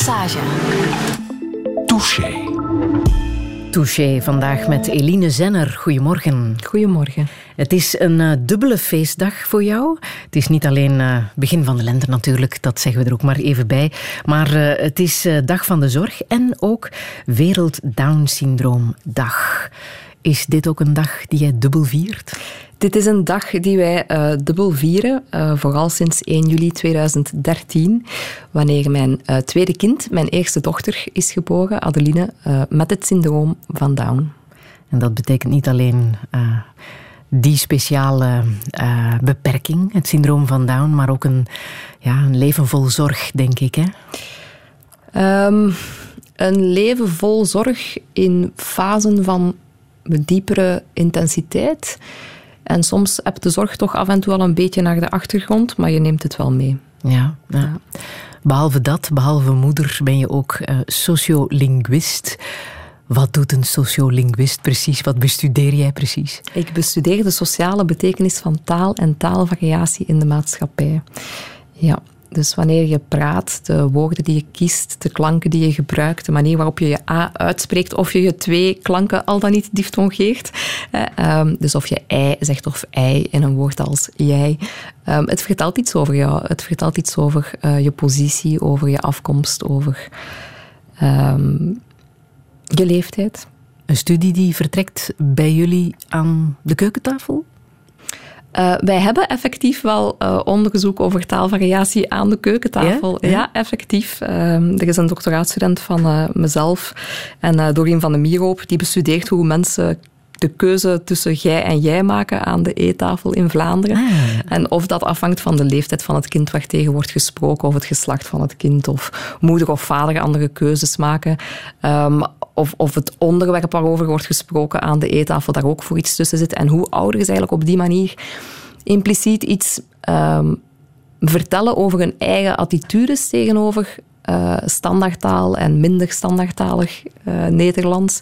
Passage. Touché. Touché vandaag met Eline Zenner. Goedemorgen. Goedemorgen. Het is een uh, dubbele feestdag voor jou. Het is niet alleen uh, begin van de lente natuurlijk, dat zeggen we er ook maar even bij. Maar uh, het is Dag van de Zorg en ook Wereld Down Syndroom Dag. Is dit ook een dag die jij dubbel viert? Dit is een dag die wij uh, dubbel vieren, uh, vooral sinds 1 juli 2013, wanneer mijn uh, tweede kind, mijn eerste dochter, is geboren, Adeline, met het syndroom van Down. En dat betekent niet alleen die speciale beperking, het syndroom van Down, maar ook een, ja, een leven vol zorg, denk ik. Hè? Um, een leven vol zorg in fasen van diepere intensiteit. En soms heb de zorg toch af en toe al een beetje naar de achtergrond, maar je neemt het wel mee. Ja, ja. Behalve dat, behalve moeder, ben je ook uh, sociolinguist. Wat doet een sociolinguist precies? Wat bestudeer jij precies? Ik bestudeer de sociale betekenis van taal en taalvariatie in de maatschappij. Ja, dus wanneer je praat, de woorden die je kiest, de klanken die je gebruikt, de manier waarop je je A uitspreekt, of je je twee klanken al dan niet diftongeert. Um, dus of je ei zegt of ei in een woord als jij. Um, het vertelt iets over jou. Het vertelt iets over uh, je positie, over je afkomst, over um, je leeftijd. Een studie die vertrekt bij jullie aan de keukentafel? Uh, wij hebben effectief wel uh, onderzoek over taalvariatie aan de keukentafel. Ja, ja effectief. Uh, er is een doctoraatstudent van uh, mezelf en Doreen van de Mierhoop die bestudeert hoe mensen de keuze tussen jij en jij maken aan de eettafel in Vlaanderen. Ah. En of dat afhangt van de leeftijd van het kind waar tegen wordt gesproken, of het geslacht van het kind, of moeder of vader andere keuzes maken. Um, of, of het onderwerp waarover wordt gesproken aan de eettafel daar ook voor iets tussen zit. En hoe ouders eigenlijk op die manier impliciet iets um, vertellen over hun eigen attitudes tegenover uh, standaardtaal en minder standaardtalig uh, Nederlands.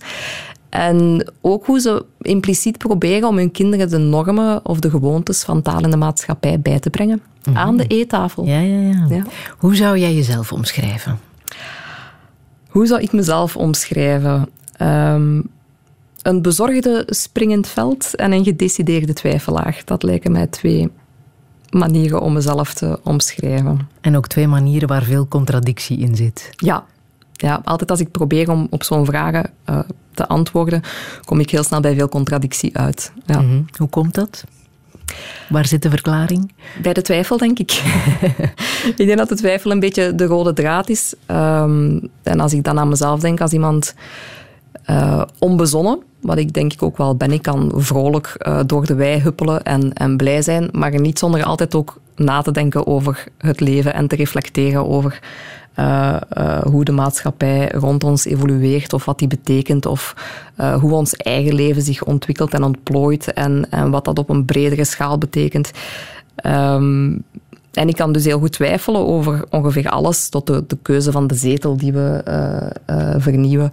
En ook hoe ze impliciet proberen om hun kinderen de normen of de gewoontes van taal in de maatschappij bij te brengen. Mm -hmm. Aan de eettafel. Ja, ja, ja, ja. Hoe zou jij jezelf omschrijven? Hoe zou ik mezelf omschrijven? Um, een bezorgde springend veld en een gedecideerde twijfelaar. Dat lijken mij twee manieren om mezelf te omschrijven. En ook twee manieren waar veel contradictie in zit. Ja, ja, altijd als ik probeer om op zo'n vragen uh, te antwoorden, kom ik heel snel bij veel contradictie uit. Ja. Mm -hmm. Hoe komt dat? Waar zit de verklaring? Bij de twijfel, denk ik. ik denk dat de twijfel een beetje de rode draad is. Um, en als ik dan aan mezelf denk, als iemand uh, onbezonnen, wat ik denk ik ook wel ben, ik kan vrolijk uh, door de wei huppelen en, en blij zijn, maar niet zonder altijd ook na te denken over het leven en te reflecteren over uh, uh, hoe de maatschappij rond ons evolueert of wat die betekent of uh, hoe ons eigen leven zich ontwikkelt en ontplooit en, en wat dat op een bredere schaal betekent. Um, en ik kan dus heel goed twijfelen over ongeveer alles, tot de, de keuze van de zetel die we vernieuwen.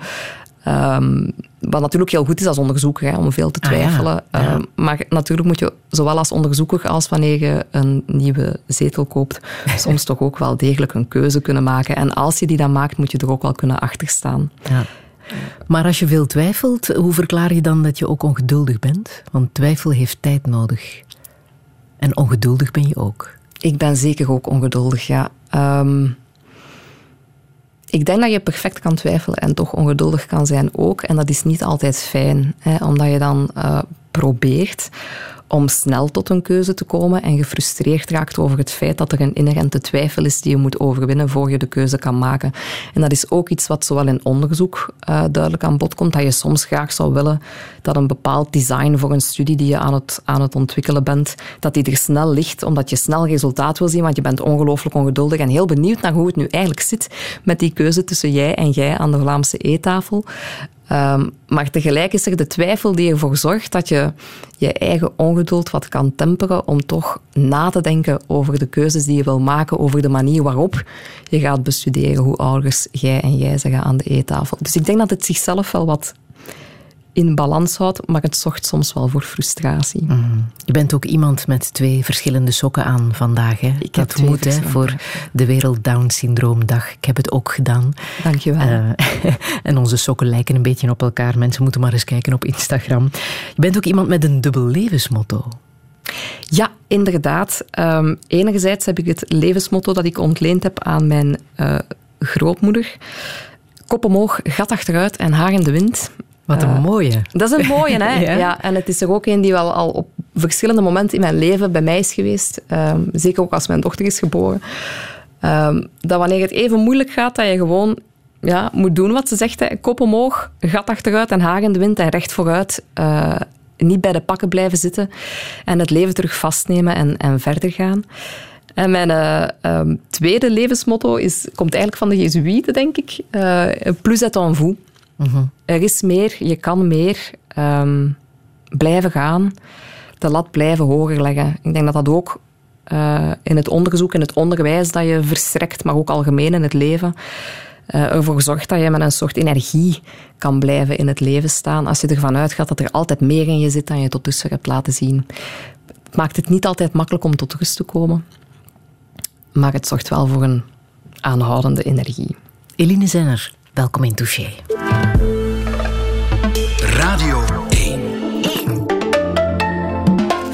Um, wat natuurlijk heel goed is als onderzoeker, hè, om veel te twijfelen. Ah, ja. Ja. Um, maar natuurlijk moet je, zowel als onderzoeker als wanneer je een nieuwe zetel koopt, soms toch ook wel degelijk een keuze kunnen maken. En als je die dan maakt, moet je er ook wel kunnen achterstaan. Ja. Maar als je veel twijfelt, hoe verklaar je dan dat je ook ongeduldig bent? Want twijfel heeft tijd nodig. En ongeduldig ben je ook. Ik ben zeker ook ongeduldig, ja. Um, ik denk dat je perfect kan twijfelen en toch ongeduldig kan zijn ook. En dat is niet altijd fijn, hè, omdat je dan uh, probeert om snel tot een keuze te komen en gefrustreerd raakt over het feit dat er een inherente twijfel is die je moet overwinnen voor je de keuze kan maken. En dat is ook iets wat zowel in onderzoek uh, duidelijk aan bod komt, dat je soms graag zou willen dat een bepaald design voor een studie die je aan het, aan het ontwikkelen bent, dat die er snel ligt, omdat je snel resultaat wil zien, want je bent ongelooflijk ongeduldig en heel benieuwd naar hoe het nu eigenlijk zit met die keuze tussen jij en jij aan de Vlaamse eettafel. Um, maar tegelijk is er de twijfel die ervoor zorgt dat je je eigen ongeduld wat kan temperen om toch na te denken over de keuzes die je wil maken, over de manier waarop je gaat bestuderen hoe ouders jij en jij zeggen aan de eettafel. Dus ik denk dat het zichzelf wel wat in balans houdt, maar het zorgt soms wel voor frustratie. Mhm. Je bent ook iemand met twee verschillende sokken aan vandaag. Hè? Ik dat moet hè, voor de Wereld Down Syndroomdag. Ik heb het ook gedaan. Dank je wel. Uh, en onze sokken lijken een beetje op elkaar. Mensen moeten maar eens kijken op Instagram. Je bent ook iemand met een dubbel levensmotto. Ja, inderdaad. Um, enerzijds heb ik het levensmotto dat ik ontleend heb aan mijn uh, grootmoeder. Kop omhoog, gat achteruit en haar in de wind. Wat een uh, mooie. Dat is een mooie, hè? ja. ja. En het is er ook een die wel al op verschillende momenten in mijn leven bij mij is geweest. Um, zeker ook als mijn dochter is geboren. Um, dat wanneer het even moeilijk gaat, dat je gewoon ja, moet doen wat ze zegt. Hè. Kop omhoog, gat achteruit en haar in de wind en recht vooruit. Uh, niet bij de pakken blijven zitten en het leven terug vastnemen en, en verder gaan. En mijn uh, um, tweede levensmotto is, komt eigenlijk van de Jezuïeten, denk ik. Uh, plus et en vous. Mm -hmm. Er is meer, je kan meer. Um, blijven gaan. De lat blijven hoger leggen. Ik denk dat dat ook uh, in het onderzoek, in het onderwijs dat je verstrekt, maar ook algemeen in het leven, uh, ervoor zorgt dat je met een soort energie kan blijven in het leven staan. Als je ervan uitgaat dat er altijd meer in je zit dan je tot dusver hebt laten zien. Het maakt het niet altijd makkelijk om tot rust te komen. Maar het zorgt wel voor een aanhoudende energie. Eline Zenner, welkom in Touché. Radio 1. 1.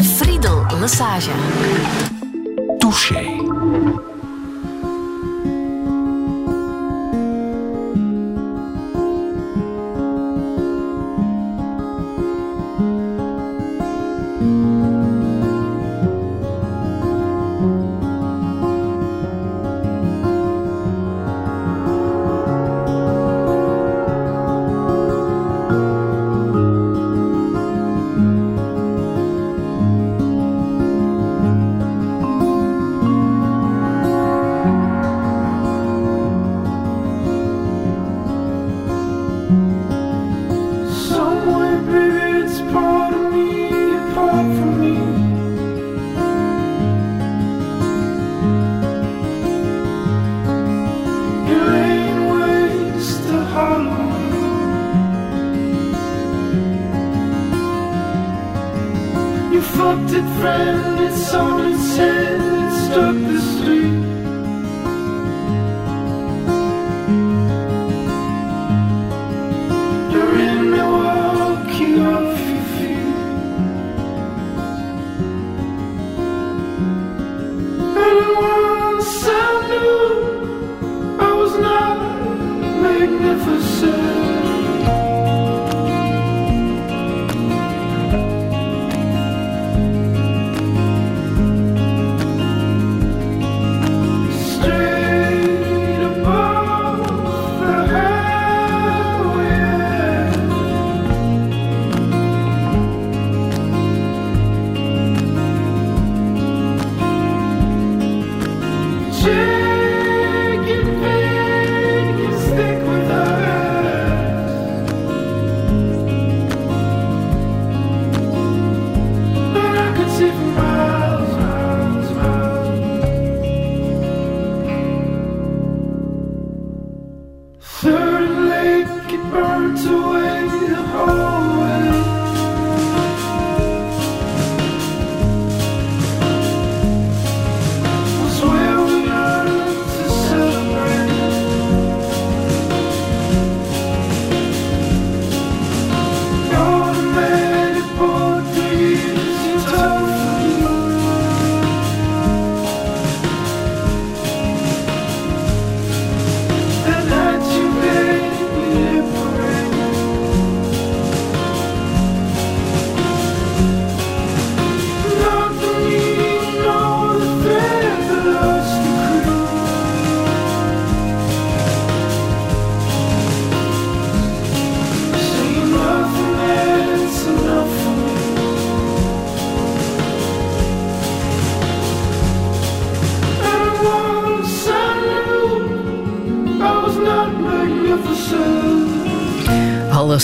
Friedel Massage. Touché.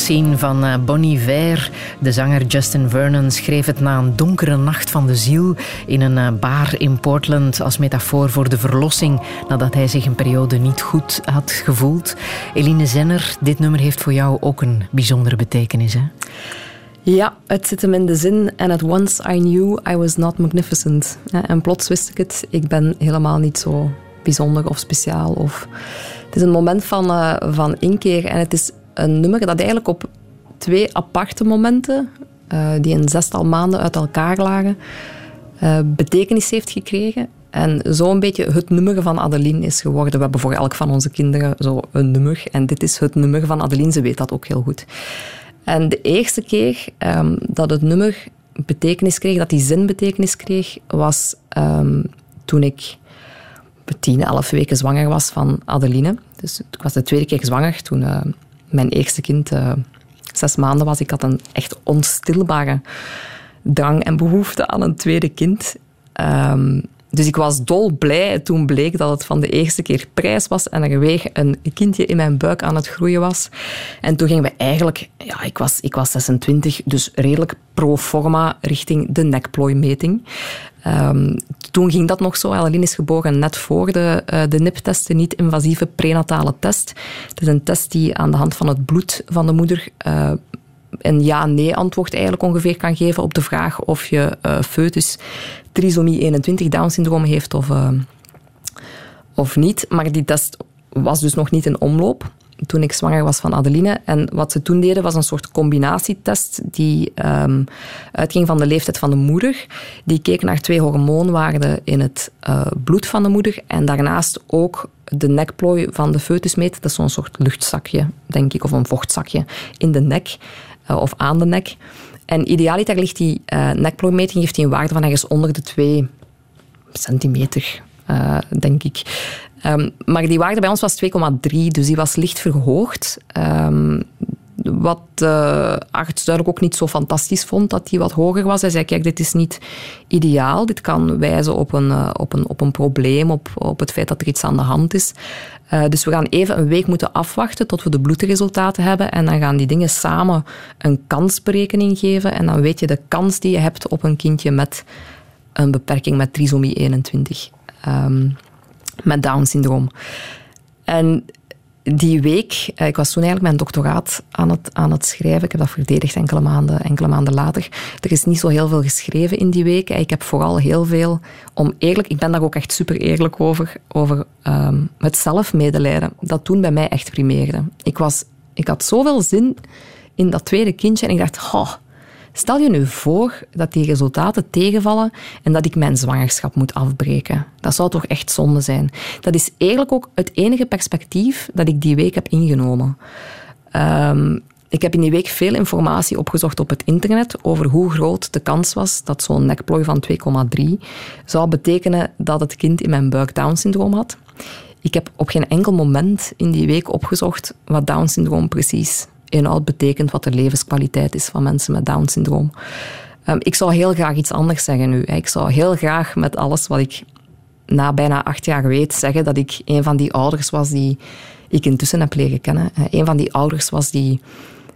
Holocene van eh, Bonnie Ver De zanger Justin Vernon schreef het na een donkere nacht van de ziel in een eh, bar in Portland als metafoor voor de verlossing nadat hij zich een periode niet goed had gevoeld. Eline Zenner, dit nummer heeft voor jou ook een bijzondere betekenis, hè? Ja, het zit hem in de zin. And at once I knew I was not magnificent. En plots wist ik het. Ik ben helemaal niet zo bijzonder of speciaal. Of... Het is een moment van, uh, van inkeer. En het is een nummer dat eigenlijk op twee aparte momenten, uh, die een zestal maanden uit elkaar lagen, uh, betekenis heeft gekregen. En zo een beetje het nummer van Adeline is geworden. We hebben voor elk van onze kinderen zo een nummer. En dit is het nummer van Adeline. Ze weet dat ook heel goed. En de eerste keer um, dat het nummer betekenis kreeg, dat die zin betekenis kreeg, was um, toen ik tien, elf weken zwanger was van Adeline. Dus ik was de tweede keer zwanger toen uh, mijn eerste kind uh, zes maanden was. Ik had een echt onstilbare drang en behoefte aan een tweede kind. Um, dus ik was dolblij toen bleek dat het van de eerste keer prijs was en er weer een kindje in mijn buik aan het groeien was. En toen gingen we eigenlijk, ja, ik was, ik was 26, dus redelijk pro forma richting de nekplooimeting. Um, toen ging dat nog zo. Adeline is geboren net voor de, uh, de NIP-test, de niet-invasieve prenatale test. Het is een test die aan de hand van het bloed van de moeder uh, een ja-nee antwoord eigenlijk ongeveer kan geven op de vraag of je uh, foetus trisomie 21 Down-syndroom heeft of, uh, of niet. Maar die test was dus nog niet in omloop toen ik zwanger was van Adeline. En wat ze toen deden was een soort combinatietest die um, uitging van de leeftijd van de moeder. Die keek naar twee hormoonwaarden in het uh, bloed van de moeder en daarnaast ook de nekplooi van de foetus meet. Dat is zo'n soort luchtzakje, denk ik, of een vochtzakje in de nek uh, of aan de nek. En idealiter ligt die uh, heeft die een waarde van ergens onder de 2 centimeter, uh, denk ik. Um, maar die waarde bij ons was 2,3, dus die was licht verhoogd. Um, wat uh, arts duidelijk ook niet zo fantastisch vond, dat die wat hoger was. Hij zei, kijk, dit is niet ideaal. Dit kan wijzen op een, uh, op een, op een probleem, op, op het feit dat er iets aan de hand is. Uh, dus we gaan even een week moeten afwachten tot we de bloedresultaten hebben. En dan gaan die dingen samen een kansberekening geven. En dan weet je de kans die je hebt op een kindje met een beperking met trisomie 21. Um, met Down-syndroom. En die week, eh, ik was toen eigenlijk mijn doctoraat aan het, aan het schrijven. Ik heb dat verdedigd enkele maanden, enkele maanden later. Er is niet zo heel veel geschreven in die week. Ik heb vooral heel veel, om eerlijk, ik ben daar ook echt super eerlijk over, over um, het zelfmedelijden. Dat toen bij mij echt primeerde. Ik, was, ik had zoveel zin in dat tweede kindje en ik dacht, oh, Stel je nu voor dat die resultaten tegenvallen en dat ik mijn zwangerschap moet afbreken. Dat zou toch echt zonde zijn. Dat is eigenlijk ook het enige perspectief dat ik die week heb ingenomen. Um, ik heb in die week veel informatie opgezocht op het internet over hoe groot de kans was dat zo'n nekplooi van 2,3 zou betekenen dat het kind in mijn buik Down-syndroom had. Ik heb op geen enkel moment in die week opgezocht wat Down-syndroom precies inhoud betekent, wat de levenskwaliteit is van mensen met Down-syndroom. Um, ik zou heel graag iets anders zeggen nu. Ik zou heel graag met alles wat ik na bijna acht jaar weet zeggen dat ik een van die ouders was die ik intussen heb leren kennen. Een van die ouders was die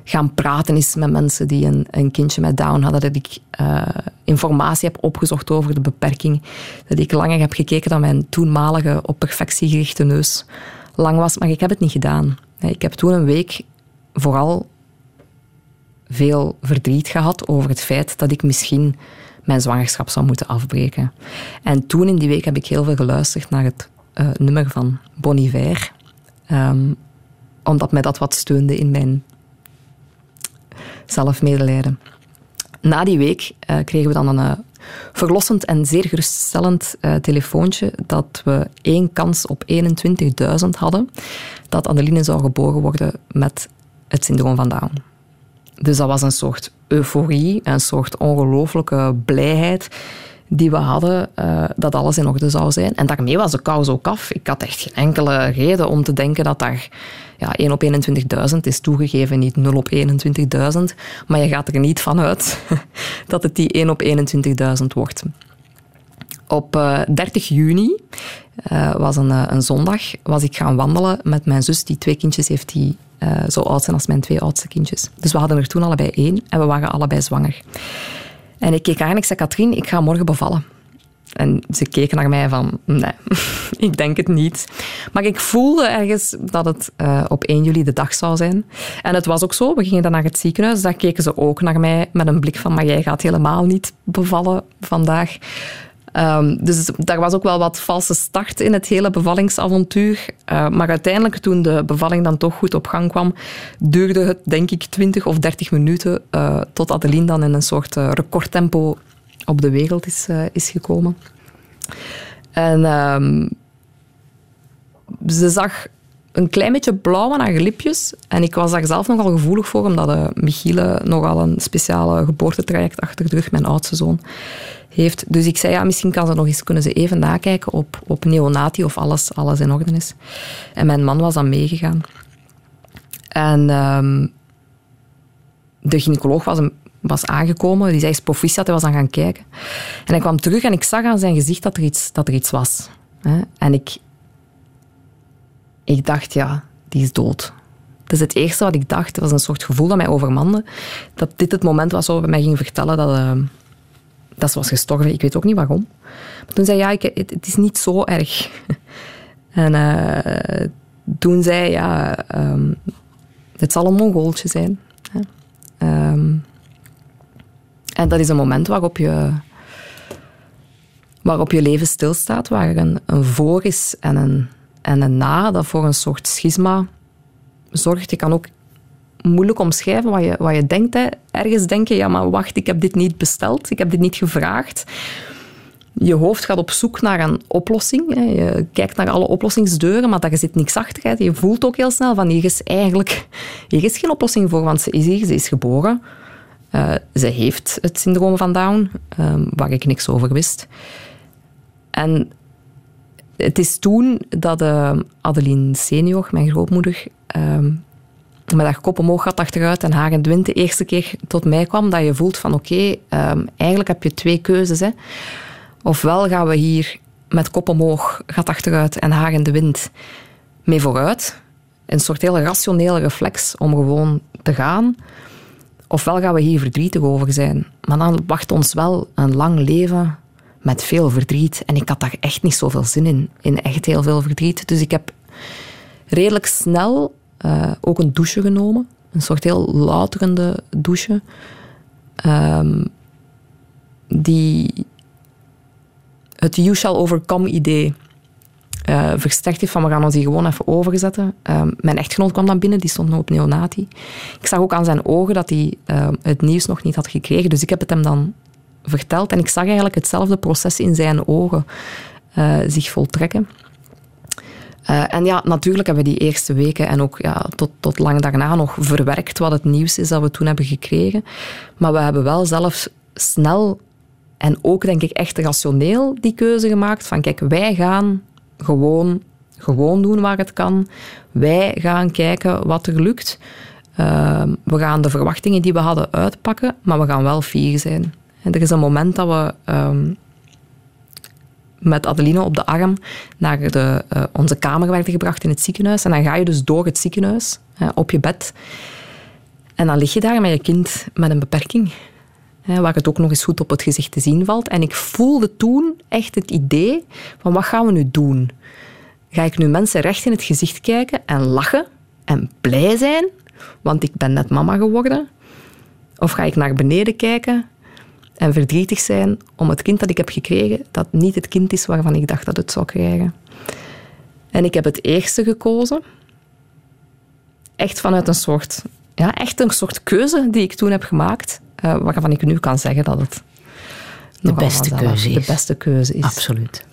gaan praten is met mensen die een, een kindje met Down hadden. Dat ik uh, informatie heb opgezocht over de beperking. Dat ik langer heb gekeken dan mijn toenmalige op perfectie gerichte neus lang was. Maar ik heb het niet gedaan. Ik heb toen een week vooral veel verdriet gehad over het feit dat ik misschien mijn zwangerschap zou moeten afbreken. En toen in die week heb ik heel veel geluisterd naar het uh, nummer van Bon Iver. Um, omdat mij dat wat steunde in mijn zelfmedelijden. Na die week uh, kregen we dan een uh, verlossend en zeer geruststellend telefoontje dat we één kans op 21.000 hadden dat Adeline zou geboren worden met het syndroom van Down. Dus dat was een soort euforie, een soort ongelooflijke blijheid die we hadden uh, dat alles in orde zou zijn. En daarmee was de kous ook af. Ik had echt geen enkele reden om te denken dat daar ja, 1 op 21.000 is toegegeven, niet 0 op 21.000. Maar je gaat er niet van uit dat het die 1 op 21.000 wordt. Op uh, eh, 30 juni, uh, was een, een zondag, was ik gaan wandelen met mijn zus, die twee kindjes heeft die uh, zo oud zijn als mijn twee oudste kindjes. Dus we hadden er toen allebei één en we waren allebei zwanger. En ik keek haar en ik zei, Katrien, ik ga morgen bevallen. En ze keken naar mij van, nee, ik denk het niet. Maar ik voelde ergens dat het uh, op 1 juli de dag zou zijn. En het was ook zo. We gingen dan naar het ziekenhuis. Daar keken ze ook naar mij met een blik van, maar jij gaat helemaal niet bevallen vandaag. Um, dus daar was ook wel wat valse start in het hele bevallingsavontuur. Uh, maar uiteindelijk, toen de bevalling dan toch goed op gang kwam, duurde het denk ik 20 of 30 minuten uh, tot Adeline dan in een soort uh, recordtempo op de wereld is, is gekomen. En um, ze zag een klein beetje blauw aan haar lipjes. En ik was daar zelf nogal gevoelig voor, omdat uh, Michiele nogal een speciale geboortetraject achter de rug, mijn oudste zoon, heeft. Dus ik zei, ja, misschien kan ze nog eens, kunnen ze even nakijken op, op neonati of alles, alles in orde is. En mijn man was dan meegegaan. En um, de gynaecoloog was, was aangekomen. Die zei, proficiat, hij was dan gaan kijken. En hij kwam terug en ik zag aan zijn gezicht dat er iets, dat er iets was. En ik, ik dacht, ja, die is dood. Is het eerste wat ik dacht. Het was een soort gevoel dat mij overmande. Dat dit het moment was waarop hij mij ging vertellen dat, uh, dat ze was gestorven. Ik weet ook niet waarom. Toen zei ja, ik, het, is niet zo erg. En uh, toen zei ja, um, het zal een mongooltje zijn. Um, en dat is een moment waarop je, waarop je leven stilstaat, waar een, een voor is en een en een na dat voor een soort schisma zorgt. Je kan ook moeilijk omschrijven wat je, wat je denkt. Hè. Ergens denken, ja, maar wacht, ik heb dit niet besteld, ik heb dit niet gevraagd. Je hoofd gaat op zoek naar een oplossing. Hè. Je kijkt naar alle oplossingsdeuren, maar daar zit niks achter. Je voelt ook heel snel van hier is eigenlijk hier is geen oplossing voor, want ze is hier, ze is geboren. Uh, ze heeft het syndroom van Down, uh, waar ik niks over wist. En het is toen dat uh, Adeline senior, mijn grootmoeder, uh, met haar kop omhoog gaat achteruit en haar in de wind de eerste keer tot mij kwam, dat je voelt van oké, um, eigenlijk heb je twee keuzes. Hè. Ofwel gaan we hier met kop omhoog, gaat achteruit en haar in de wind mee vooruit. Een soort hele rationele reflex om gewoon te gaan. Ofwel gaan we hier verdrietig over zijn. Maar dan wacht ons wel een lang leven met veel verdriet. En ik had daar echt niet zoveel zin in. In echt heel veel verdriet. Dus ik heb redelijk snel uh, ook een douche genomen. Een soort heel louterende douche. Um, die het You Shall Overcome idee uh, versterkt heeft van we gaan ons die gewoon even overzetten. Um, mijn echtgenoot kwam dan binnen, die stond nog op neonati. Ik zag ook aan zijn ogen dat hij uh, het nieuws nog niet had gekregen, dus ik heb het hem dan verteld. En ik zag eigenlijk hetzelfde proces in zijn ogen uh, zich voltrekken. Uh, en ja, natuurlijk hebben we die eerste weken en ook ja, tot, tot lang daarna nog verwerkt wat het nieuws is dat we toen hebben gekregen. Maar we hebben wel zelf snel en ook denk ik echt rationeel die keuze gemaakt van kijk, wij gaan gewoon, gewoon doen waar het kan. Wij gaan kijken wat er lukt. Uh, we gaan de verwachtingen die we hadden uitpakken, maar we gaan wel fier zijn. Er is een moment dat we um, met Adeline op de arm naar de, uh, onze kamer werden gebracht in het ziekenhuis. En dan ga je dus door het ziekenhuis op je bed. En dan lig je daar met je kind met een beperking. waar het ook nog eens goed op het gezicht te zien valt. En ik voelde toen echt het idee van wat gaan we nu doen? Ga ik nu mensen recht in het gezicht kijken en lachen en blij zijn, want ik ben net mama geworden? Of ga ik naar beneden kijken en verdrietig zijn om het kind dat ik heb gekregen, dat niet het kind is waarvan ik dacht dat het zou krijgen. En ik heb het eerste gekozen. Echt vanuit een soort, ja, echt een soort keuze die ik toen heb gemaakt, uh, waarvan ik nu kan zeggen dat het de beste keuze is. De beste keuze is. Absoluut.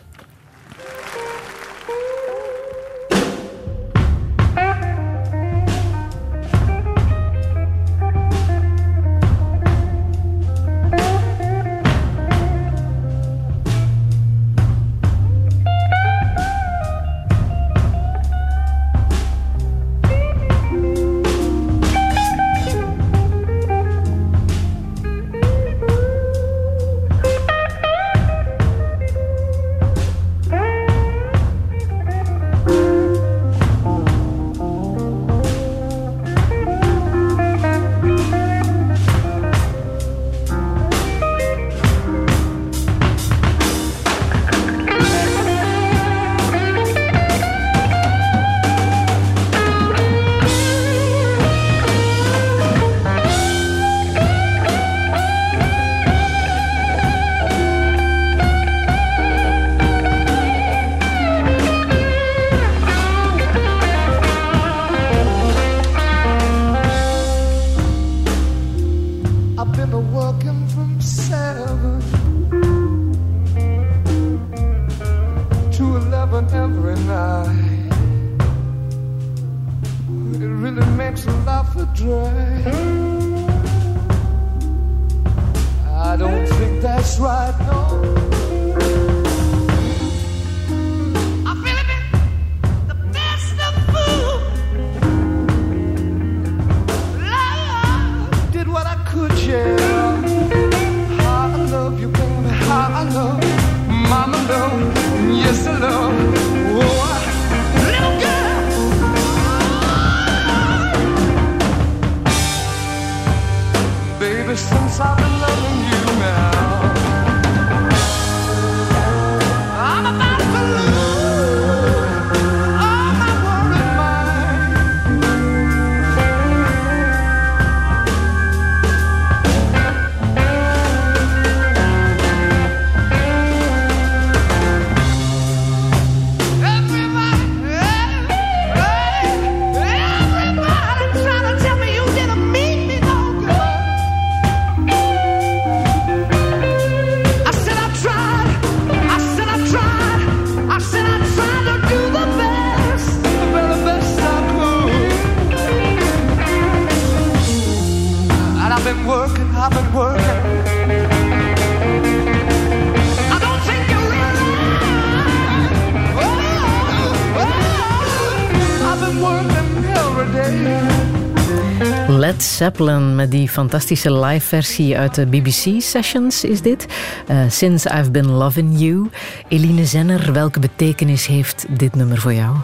Zeppelin met die fantastische live versie uit de BBC Sessions is dit. Eh, Since I've Been Loving You. Eline Zenner, welke betekenis heeft dit nummer voor jou?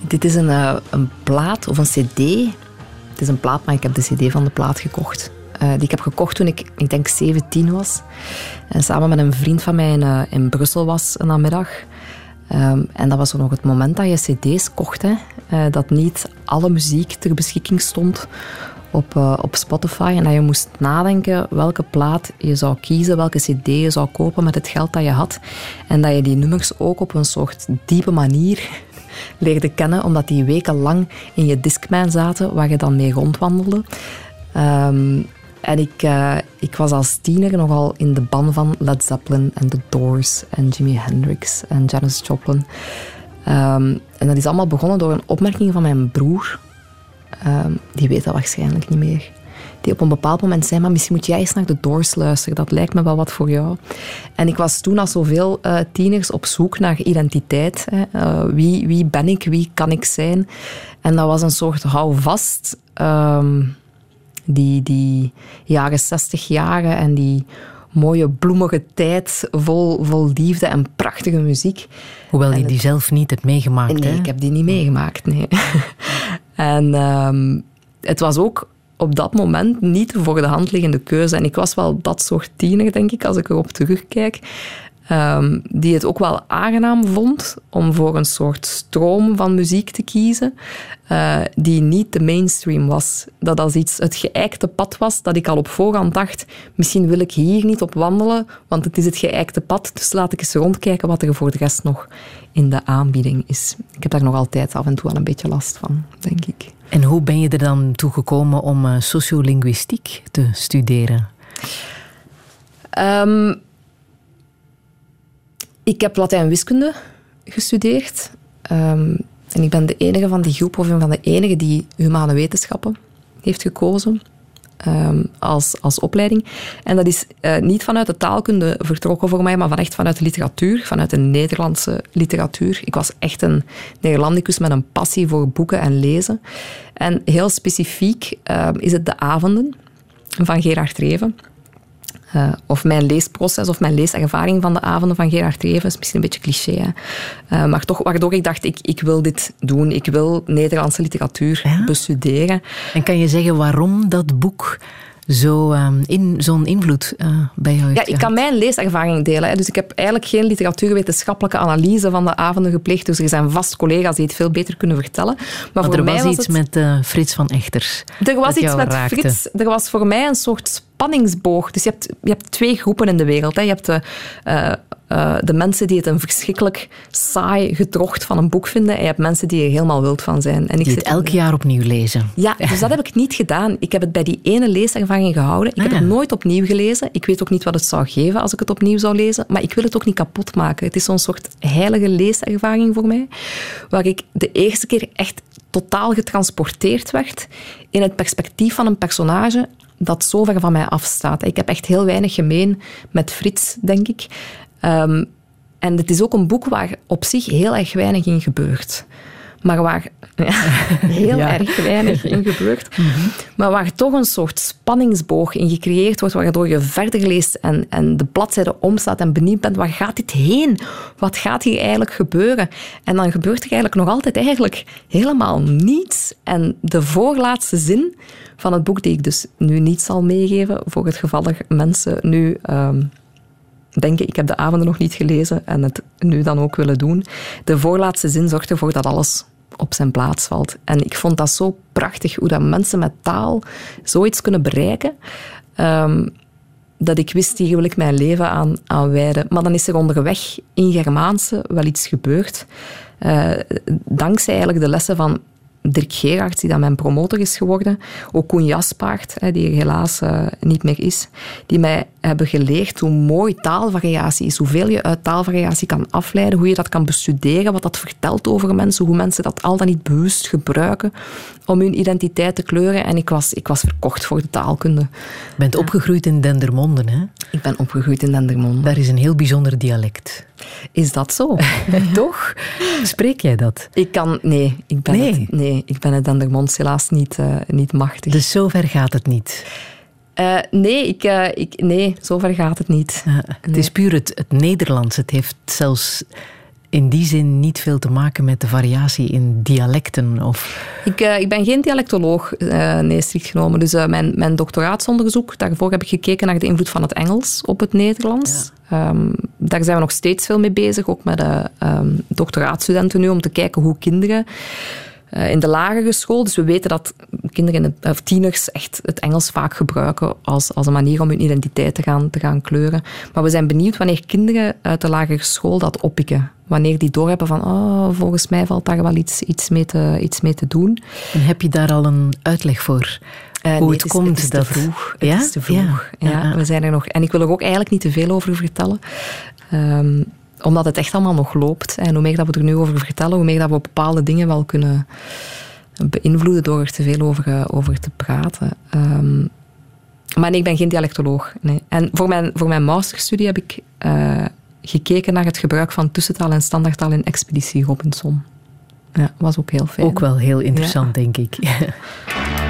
Dit is een, eh, een plaat of een cd. Het is een plaat, maar ik heb de cd van de plaat gekocht. Eh, die ik heb gekocht toen ik, ik denk, 17 was. En samen met een vriend van mij in, in Brussel was een namiddag. Ehm, en dat was nog het moment dat je cd's kocht. Hè, dat niet alle muziek ter beschikking stond op, eh, op Spotify. En dat je moest nadenken welke plaat je zou kiezen, welke cd je zou kopen met het geld dat je had. En dat je die nummers ook op een soort diepe manier leerde kennen, omdat die wekenlang in je Discman zaten, waar je dan mee rondwandelde. Ehm, en ik, eh, ik was als tiener nogal in de ban van Led Zeppelin en The Doors en Jimi Hendrix en Janis Joplin. Ehm, en dat is allemaal begonnen door een opmerking van mijn broer. Ehm, die weet dat waarschijnlijk niet meer. Die op een bepaald moment zei, maar misschien moet jij eens naar de Doors luisteren. Dat lijkt me wel wat voor jou. En ik was toen als zoveel eh, tieners op zoek naar identiteit. Hè. Eh, wie, wie ben ik? Wie kan ik zijn? En dat was een soort houvast. ehm die, die jaren 60 jaren en die mooie bloemige tijd vol, vol liefde en prachtige muziek. Hoewel je En die zelf niet hebt meegemaakt. Nee, hè? ik heb die niet meegemaakt, nee. en ehm, het was ook op dat moment niet de voor de hand liggende keuze. En ik was wel dat soort tiener, denk ik, als ik erop terugkijk. Ehm, die het ook wel aangenaam vond om voor een soort stroom van muziek te kiezen, eh, die niet de mainstream was. Dat als iets het geëikte pad was, dat ik al op voorhand dacht, misschien wil ik hier niet op wandelen, want het is het geëikte pad, dus laat ik eens rondkijken wat er voor de rest nog in de aanbieding is. Ik heb daar nog altijd af en toe wel een beetje last van, denk ik. En hoe ben je er dan toe gekomen om eh, sociolinguïstiek te studeren? Ehm, ik heb Latijn wiskunde gestudeerd. Ehm, en ik ben de enige van die groep, of een van de enige die humane wetenschappen heeft gekozen. ehm, als, als opleiding. En dat is eh, niet vanuit de taalkunde vertrokken voor mij, maar van echt vanuit de literatuur, vanuit de Nederlandse literatuur. Ik was echt een Nederlandicus met een passie voor boeken en lezen. En heel specifiek ehm, is het De Avonden van Gerard Reven. Eh, of mijn leesproces of mijn leeservaring van de avonden van Gerard Reven is misschien een beetje cliché. Hè? Eh, maar toch, waardoor ik dacht, ik, ik wil dit doen. Ik wil Nederlandse literatuur Ja? bestuderen. En kan je zeggen waarom dat boek zo, ehm, in, zo'n invloed eh, bij jou heeft Ja, ik kan mijn leeservaring delen. Hè. Dus ik heb eigenlijk geen literatuurwetenschappelijke analyse van de avonden gepleegd. Dus er zijn vast collega's die het veel beter kunnen vertellen. Maar, Maar voor er mij was was iets het... met Frits van Echters. Er was iets met raakte. Frits. Er was voor mij een soort spanningsboog. Dus je hebt, je hebt twee groepen in de wereld. Hè. Je hebt de, uh, uh, de mensen die het een verschrikkelijk saai gedrocht van een boek vinden. En je hebt mensen die er helemaal wild van zijn. En ik die het elk jaar opnieuw lezen. Ja, dus dat heb ik niet gedaan. Ik heb het bij die ene leeservaring gehouden. Ik heb het nooit opnieuw gelezen. Ik weet ook niet wat het zou geven als ik het opnieuw zou lezen. Maar ik wil het ook niet kapot maken. Het is zo'n soort heilige leeservaring voor mij. Waar ik de eerste keer echt totaal getransporteerd werd in het perspectief van een personage dat zo ver van mij afstaat. Ik heb echt heel weinig gemeen met Frits, denk ik. Um, en het is ook een boek waar op zich heel erg weinig in gebeurt. Maar waar ja, heel erg weinig in gebeurt. Mhm. Maar waar toch een soort spanningsboog in gecreëerd wordt, waardoor je verder leest en, en de bladzijde omstaat en benieuwd bent, waar gaat dit heen? Wat gaat hier eigenlijk gebeuren? En dan gebeurt er eigenlijk nog altijd eigenlijk helemaal niets. En de voorlaatste zin van het boek, die ik dus nu niet zal meegeven, voor het geval dat mensen nu... Um, denken, ik heb de avonden nog niet gelezen en het nu dan ook willen doen. De voorlaatste zin zorgt ervoor dat alles op zijn plaats valt. En ik vond dat zo prachtig, hoe dat mensen met taal zoiets kunnen bereiken. Um, dat ik wist, hier wil ik mijn leven aan, aan wijden. Maar dan is er onderweg in Germaanse wel iets gebeurd. Uh, dankzij eigenlijk de lessen van Dirk Gerards, die dan mijn promotor is geworden, ook Koen Jaspaard, die er helaas uh, niet meer is, die mij hebben geleerd hoe mooi taalvariatie is, hoeveel je uit taalvariatie kan afleiden, hoe je dat kan bestuderen, wat dat vertelt over mensen, hoe mensen dat al dan niet bewust gebruiken om hun identiteit te kleuren. En ik was, ik was verkocht voor de taalkunde. Je bent opgegroeid in Dendermonde, hè? Ik ben opgegroeid in Dendermonde. Daar is een heel bijzonder dialect. Is dat zo? Toch? Spreek jij dat? Ik kan... Nee, ik ben, nee. Het, nee, ik ben het Dendermonds helaas niet, uh, niet machtig. Dus zover gaat het niet? Uh, nee, ik, uh, ik, nee, zover gaat het niet. Het is puur het, het Nederlands. Het heeft zelfs in die zin niet veel te maken met de variatie in dialecten? Of? Ik, uh, ik ben geen dialectoloog, uh, nee, strikt genomen. Dus uh, mijn, mijn doctoraatsonderzoek, daarvoor heb ik gekeken naar de invloed van het Engels op het Nederlands. Ja. Um, daar zijn we nog steeds veel mee bezig, ook met de um, doctoraatstudenten nu, om te kijken hoe kinderen in de lagere school. Dus we weten dat kinderen, of tieners echt het Engels vaak gebruiken als, als een manier om hun identiteit te gaan, te gaan kleuren. Maar we zijn benieuwd wanneer kinderen uit de lagere school dat oppikken wanneer die doorhebben van oh, volgens mij valt daar wel iets, iets, mee te, iets mee te doen. En heb je daar al een uitleg voor? Uh, Hoe het, komt het is te vroeg. Het is te vroeg. Ja. ja, we zijn er nog. En ik wil er ook eigenlijk niet te veel over vertellen. Um, omdat het echt allemaal nog loopt. En hoe meer dat we er nu over vertellen, hoe meer dat we bepaalde dingen wel kunnen beïnvloeden door er te veel over, eh, over te praten. Um, maar nee, ik ben geen dialectoloog. Nee. En voor mijn, voor mijn masterstudie heb ik uh, gekeken naar het gebruik van tussentaal en standaardtaal in Expeditie Robinson. Ja, was ook heel fijn. Ook wel heel interessant, ja. denk ik.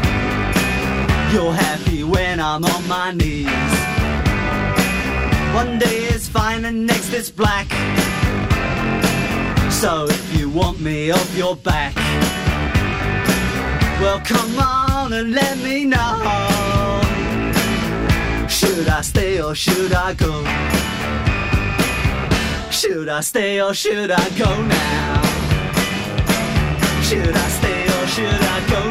You're happy when I'm on my knees. One day is fine and next it's black. So if you want me off your back, well come on and let me know. Should I stay or should I go? Should I stay or should I go now? Should I stay or should I go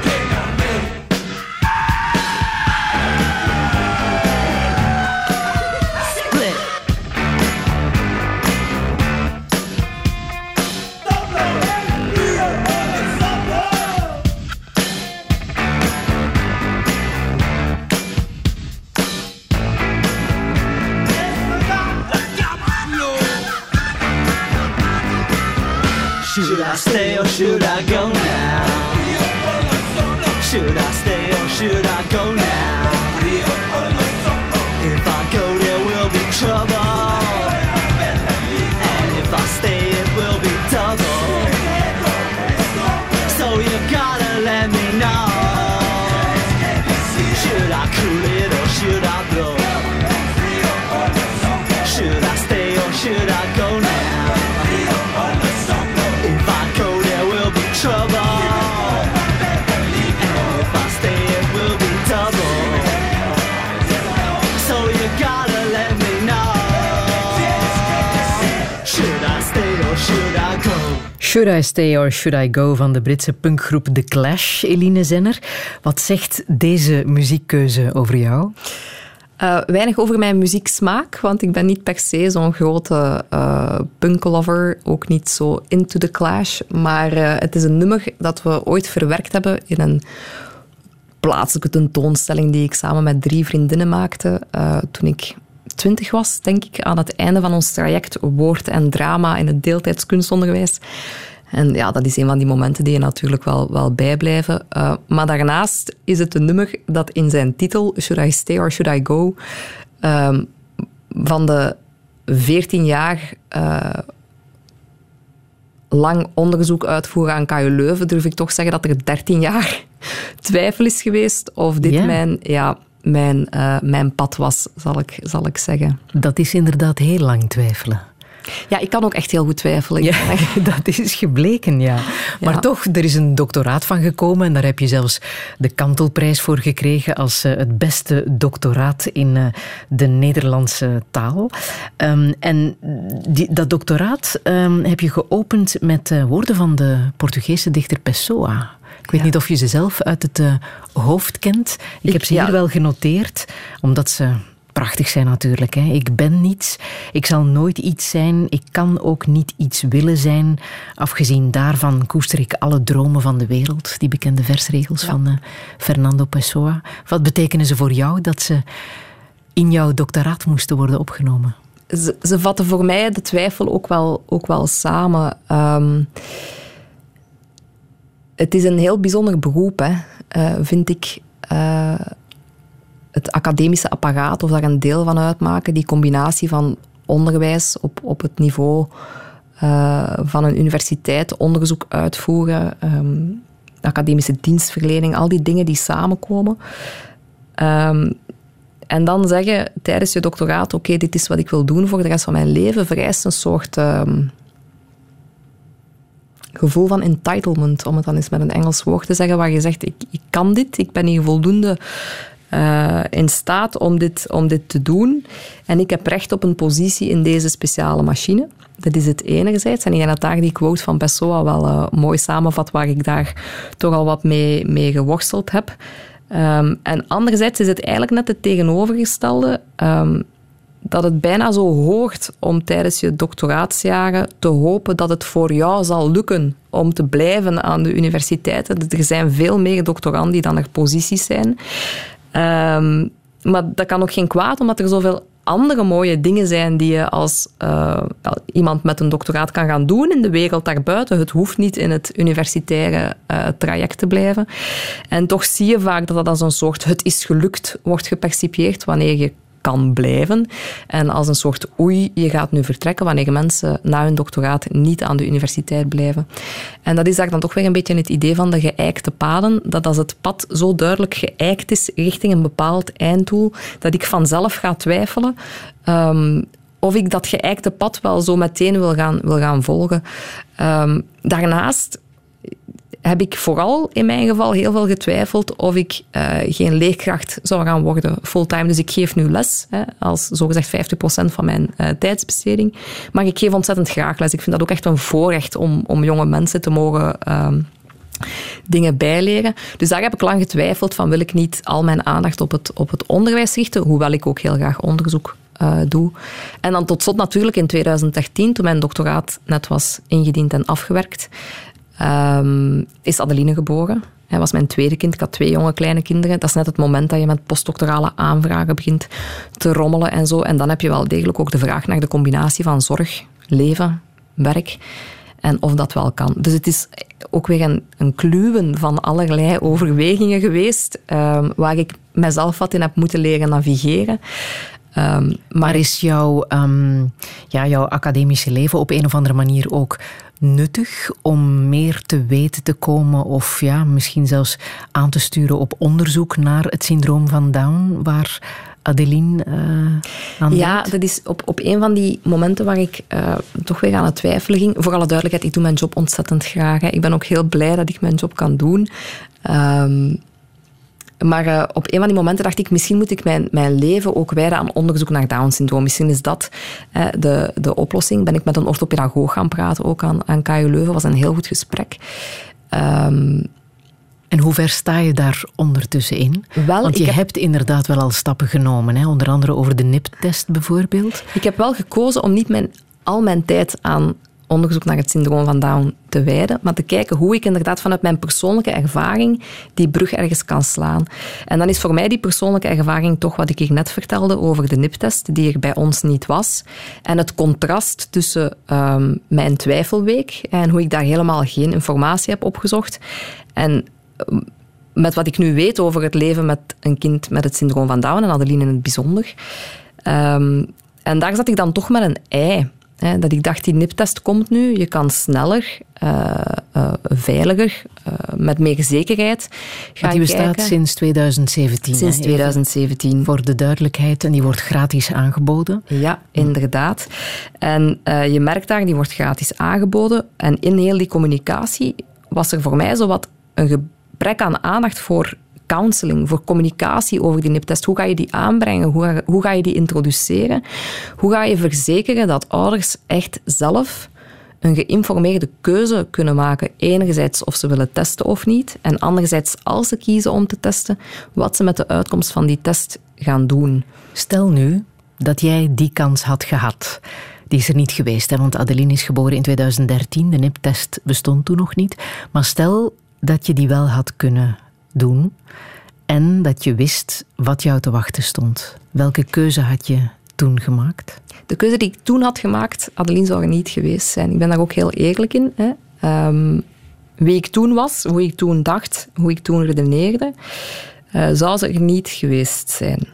Stay or should I go now? Should I stay or should I go now? Should I Stay or Should I Go van de Britse punkgroep The Clash, Eline Zenner. Wat zegt deze muziekkeuze over jou? Uh, weinig over mijn muzieksmaak, want ik ben niet per se zo'n grote uh, punklover, ook niet zo into the clash. Maar uh, het is een nummer dat we ooit verwerkt hebben in een plaatselijke tentoonstelling die ik samen met drie vriendinnen maakte toen ik twintig was, denk ik, aan het einde van ons traject Woord en Drama in het deeltijds kunstonderwijs. En ja, dat is een van die momenten die je natuurlijk wel, wel bijblijven. Uh, maar daarnaast is het een nummer dat in zijn titel, Should I Stay or Should I Go, uh, van de 14 jaar uh, lang onderzoek uitvoeren aan KU Leuven, durf ik toch zeggen dat er 13 jaar twijfel is geweest of dit yeah. mijn... Ja, mijn, uh, mijn pad was, zal ik, zal ik zeggen. Dat is inderdaad heel lang twijfelen. Ja, ik kan ook echt heel goed twijfelen. Ja, dat is gebleken, ja. Maar ja. toch, er is een doctoraat van gekomen en daar heb je zelfs de Kantelprijs voor gekregen als uh, het beste doctoraat in uh, de Nederlandse taal. Um, en die, dat doctoraat um, heb je geopend met woorden van de Portugese dichter Pessoa. Ik weet ja. niet of je ze zelf uit het uh, hoofd kent. Ik, ik heb ze hier wel genoteerd, omdat ze prachtig zijn natuurlijk. Hè. Ik ben niets, ik zal nooit iets zijn, ik kan ook niet iets willen zijn. Afgezien daarvan koester ik alle dromen van de wereld. Die bekende versregels ja. van uh, Fernando Pessoa. Wat betekenen ze voor jou dat ze in jouw doctoraat moesten worden opgenomen? Ze, ze vatten voor mij de twijfel ook wel, ook wel samen. Um, het is een heel bijzonder beroep, hè, uh, vind ik. Uh, het academische apparaat, of daar een deel van uitmaken, die combinatie van onderwijs op, op het niveau uh, van een universiteit, onderzoek uitvoeren, um, academische dienstverlening, al die dingen die samenkomen. Um, en dan zeggen tijdens je doctoraat, oké, dit is wat ik wil doen voor de rest van mijn leven, vereist een soort um, gevoel van entitlement, om het dan eens met een Engels woord te zeggen, waar je zegt, ik, ik kan dit, ik ben hier voldoende uh, in staat om dit, om dit te doen. En ik heb recht op een positie in deze speciale machine. Dat is het enerzijds. En ik denk dat daar die quote van Pessoa wel uh, mooi samenvat, waar ik daar toch al wat mee, mee geworsteld heb. Um, en anderzijds is het eigenlijk net het tegenovergestelde. Um, dat het bijna zo hoort om tijdens je doctoraatsjaren te hopen dat het voor jou zal lukken om te blijven aan de universiteiten. Er zijn veel meer doctoranden dan er posities zijn. Um, maar dat kan ook geen kwaad, omdat er zoveel andere mooie dingen zijn die je als uh, iemand met een doctoraat kan gaan doen in de wereld daarbuiten. Het hoeft niet in het universitaire uh, traject te blijven. En toch zie je vaak dat dat als een soort het is gelukt wordt gepercipieerd wanneer je kan blijven. En als een soort oei, je gaat nu vertrekken wanneer mensen na hun doctoraat niet aan de universiteit blijven. En dat is daar dan toch weer een beetje het idee van de geëikte paden, dat als het pad zo duidelijk geëikt is richting een bepaald einddoel, dat ik vanzelf ga twijfelen um, of ik dat geëikte pad wel zo meteen wil gaan, wil gaan volgen. Um, daarnaast heb ik vooral in mijn geval heel veel getwijfeld of ik uh, geen leerkracht zou gaan worden fulltime. Dus ik geef nu les, hè, als zogezegd 50% van mijn uh, tijdsbesteding. Maar ik geef ontzettend graag les. Ik vind dat ook echt een voorrecht om, om jonge mensen te mogen... Uh, dingen bijleren. Dus daar heb ik lang getwijfeld van wil ik niet al mijn aandacht op het, op het onderwijs richten, hoewel ik ook heel graag onderzoek uh, doe. En dan tot slot natuurlijk in 2013, toen mijn doctoraat net was ingediend en afgewerkt, um, is Adeline geboren. Hij was mijn tweede kind. Ik had twee jonge kleine kinderen. Dat is net het moment dat je met postdoctorale aanvragen begint te rommelen en zo. En dan heb je wel degelijk ook de vraag naar de combinatie van zorg, leven, werk. en of dat wel kan. Dus het is ook weer een, een kluwen van allerlei overwegingen geweest, ehm, waar ik mezelf wat in heb moeten leren navigeren. Ehm, Maar is jouw, ehm, ja, jouw academische leven op een of andere manier ook nuttig om meer te weten te komen of ja, misschien zelfs aan te sturen op onderzoek naar het syndroom van Down, waar Adeline eh aan Ja, dat is op, op een van die momenten waar ik eh, toch weer aan het twijfelen ging. Voor alle duidelijkheid, ik doe mijn job ontzettend graag. Hè. Ik ben ook heel blij dat ik mijn job kan doen. Ehm, maar eh, op een van die momenten dacht ik, misschien moet ik mijn, mijn leven ook wijden aan onderzoek naar Down-syndroom. Misschien is dat de, de oplossing. Ben ik met een orthopedagoog gaan praten, ook aan, aan KU Leuven. was een heel goed gesprek. Ehm, En hoe ver sta je daar ondertussen in? Wel, Want ik je heb- hebt inderdaad wel al stappen genomen, hè? onder andere over de NIP-test bijvoorbeeld. Ik heb wel gekozen om niet mijn, al mijn tijd aan onderzoek naar het syndroom van Down te wijden, maar te kijken hoe ik inderdaad vanuit mijn persoonlijke ervaring die brug ergens kan slaan. En dan is voor mij die persoonlijke ervaring toch wat ik hier net vertelde over de NIP-test, die er bij ons niet was. En het contrast tussen ehm, mijn twijfelweek en hoe ik daar helemaal geen informatie heb opgezocht. En met wat ik nu weet over het leven met een kind met het syndroom van Down, en Adeline in het bijzonder. Ehm, en daar zat ik dan toch met een ei. Hè, dat ik dacht, die NIP-test komt nu, je kan sneller, eh, eh, veiliger, eh, met meer zekerheid gaan die bestaat kijken. sinds 2017. Sinds hè? 2017. Voor de duidelijkheid, en die wordt gratis aangeboden. Ja, inderdaad. En je merkt daar, die wordt gratis aangeboden. En in heel die communicatie was er voor mij zo wat een gebrek aan aandacht voor counseling, voor communicatie over die NIP-test. Hoe ga je die aanbrengen? Hoe ga, hoe ga je die introduceren? Hoe ga je verzekeren dat ouders echt zelf een geïnformeerde keuze kunnen maken. Enerzijds of ze willen testen of niet. En anderzijds, als ze kiezen om te testen, wat ze met de uitkomst van die test gaan doen. Stel nu dat jij die kans had gehad. Die is er niet geweest, hè, want Adeline is geboren in 2013. De NIP-test bestond toen nog niet. Maar stel dat je die wel had kunnen doen en dat je wist wat jou te wachten stond. Welke keuze had je toen gemaakt? De keuze die ik toen had gemaakt, Adeline zou er niet geweest zijn. Ik ben daar ook heel eerlijk in. Hè. Ehm, wie ik toen was, hoe ik toen dacht, hoe ik toen redeneerde, eh, zou ze er niet geweest zijn.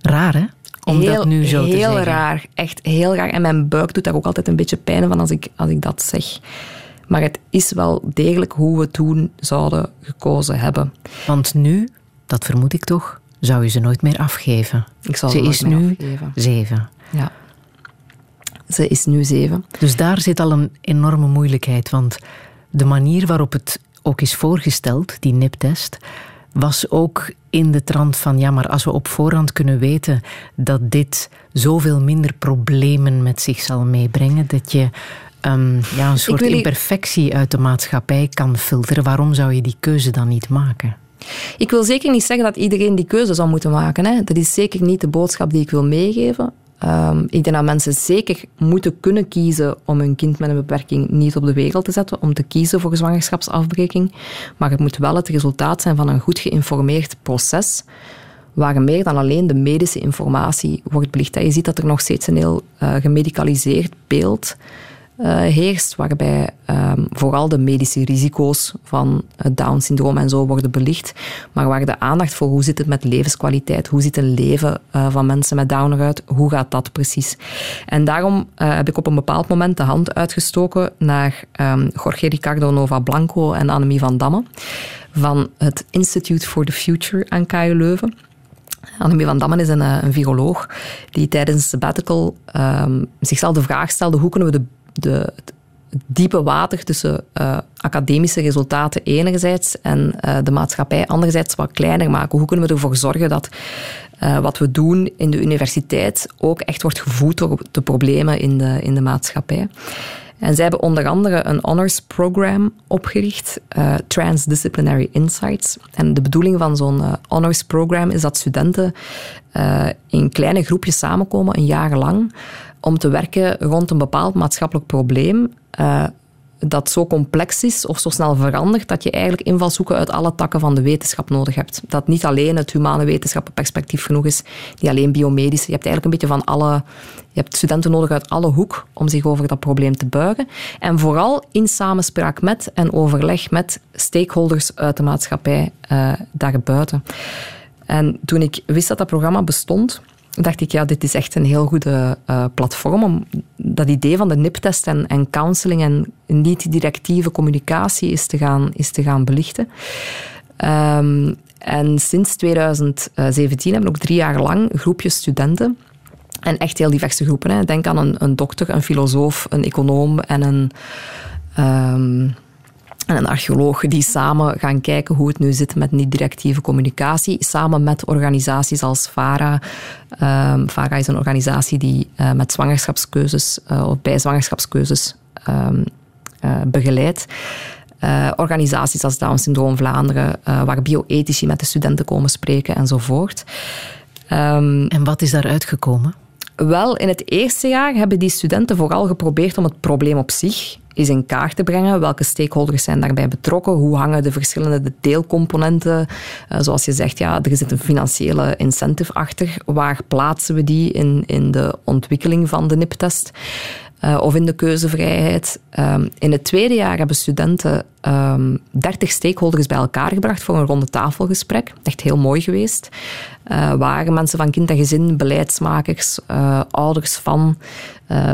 Raar, hè? Om heel, dat nu zo te heel zeggen. raar. Echt heel raar. En mijn buik doet daar ook altijd een beetje pijn van als ik, als ik dat zeg. Maar het is wel degelijk hoe we toen zouden gekozen hebben. Want nu, dat vermoed ik toch, zou je ze nooit meer afgeven. Ik zal ze ze is nu afgeven. zeven. Ja. Ze is nu zeven. Dus daar zit al een enorme moeilijkheid. Want de manier waarop het ook is voorgesteld, die NIP-test, was ook in de trant van ja, maar als we op voorhand kunnen weten dat dit zoveel minder problemen met zich zal meebrengen, dat je ehm, ja, een soort imperfectie uit de maatschappij kan filteren, waarom zou je die keuze dan niet maken? Ik wil zeker niet zeggen dat iedereen die keuze zou moeten maken. Hè. Dat is zeker niet de boodschap die ik wil meegeven. Ehm, ik denk dat mensen zeker moeten kunnen kiezen om hun kind met een beperking niet op de wereld te zetten, om te kiezen voor zwangerschapsafbreking. Maar het moet wel het resultaat zijn van een goed geïnformeerd proces, waar meer dan alleen de medische informatie wordt belicht. Je ziet dat er nog steeds een heel eh, gemedicaliseerd beeld eh, heerst, waarbij ehm, vooral de medische risico's van het Down-syndroom en zo worden belicht, maar waar de aandacht voor hoe zit het met levenskwaliteit, hoe ziet een leven eh, van mensen met Down eruit, hoe gaat dat precies? En daarom eh, heb ik op een bepaald moment de hand uitgestoken naar ehm, Jorge Ricardo Nova Blanco en Annemie van Damme van het Institute for the Future aan KU Leuven. Annemie van Dammen is een, een viroloog die tijdens een sabbatical ehm, zichzelf de vraag stelde hoe kunnen we de, de, het diepe water tussen eh, academische resultaten enerzijds en eh, de maatschappij anderzijds wat kleiner maken. Hoe kunnen we ervoor zorgen dat eh, wat we doen in de universiteit ook echt wordt gevoed door de problemen in de, in de maatschappij. En zij hebben onder andere een honors program opgericht, Transdisciplinary Insights. En de bedoeling van zo'n eh, honors program is dat studenten in kleine groepjes samenkomen, een jaar lang, om te werken rond een bepaald maatschappelijk probleem. eh, dat zo complex is of zo snel verandert dat je eigenlijk invalshoeken uit alle takken van de wetenschap nodig hebt. Dat niet alleen het humane wetenschappenperspectief genoeg is, niet alleen biomedische. Je hebt eigenlijk een beetje van alle... Je hebt studenten nodig uit alle hoek om zich over dat probleem te buigen. En vooral in samenspraak met en overleg met stakeholders uit de maatschappij uh, daarbuiten. En toen ik wist dat dat programma bestond, dacht ik, ja, dit is echt een heel goede uh, platform om dat idee van de NIP-test en, en counseling en niet-directieve communicatie is te gaan, is te gaan belichten. Um, en sinds 2017 hebben we ook drie jaar lang groepjes studenten en echt heel diverse groepen. Hè. Denk aan een, een dokter, een filosoof, een econoom en een... Um, en een archeoloog die samen gaan kijken hoe het nu zit met niet-directieve communicatie, samen met organisaties als VARA. Um, VARA is een organisatie die uh, met zwangerschapskeuzes uh, of bij zwangerschapskeuzes um, uh, begeleidt. organisaties als Down Syndroom Vlaanderen, waar bioethici met de studenten komen spreken enzovoort. Um, en wat is daaruit gekomen? Wel, in het eerste jaar hebben die studenten vooral geprobeerd om het probleem op zich is in kaart te brengen. Welke stakeholders zijn daarbij betrokken? Hoe hangen de verschillende deelcomponenten? Uh, zoals je zegt, ja, er zit een financiële incentive achter. Waar plaatsen we die in, in de ontwikkeling van de NIP-test? Uh, of in de keuzevrijheid. Um, in het tweede jaar hebben studenten um, ehm, 30 stakeholders bij elkaar gebracht voor een ronde tafelgesprek. Echt heel mooi geweest. Uh, waar mensen van kind en gezin, beleidsmakers, uh, ouders van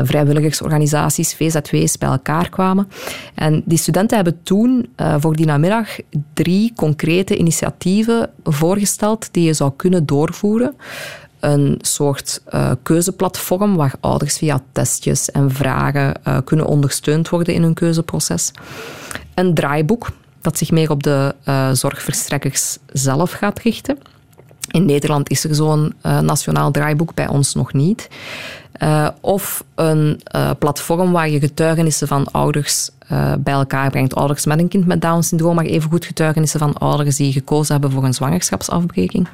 vrijwilligersorganisaties, VZW's bij elkaar kwamen. En die studenten hebben toen voor die namiddag drie concrete initiatieven voorgesteld die je zou kunnen doorvoeren een soort uh, keuzeplatform waar ouders via testjes en vragen uh, kunnen ondersteund worden in hun keuzeproces. Een draaiboek dat zich meer op de uh, zorgverstrekkers zelf gaat richten. In Nederland is er zo'n nationaal draaiboek, bij ons nog niet. of een platform waar je getuigenissen van ouders bij elkaar brengt. Ouders met een kind met Down-syndroom, maar evengoed getuigenissen van ouders die gekozen hebben voor een zwangerschapsafbreking.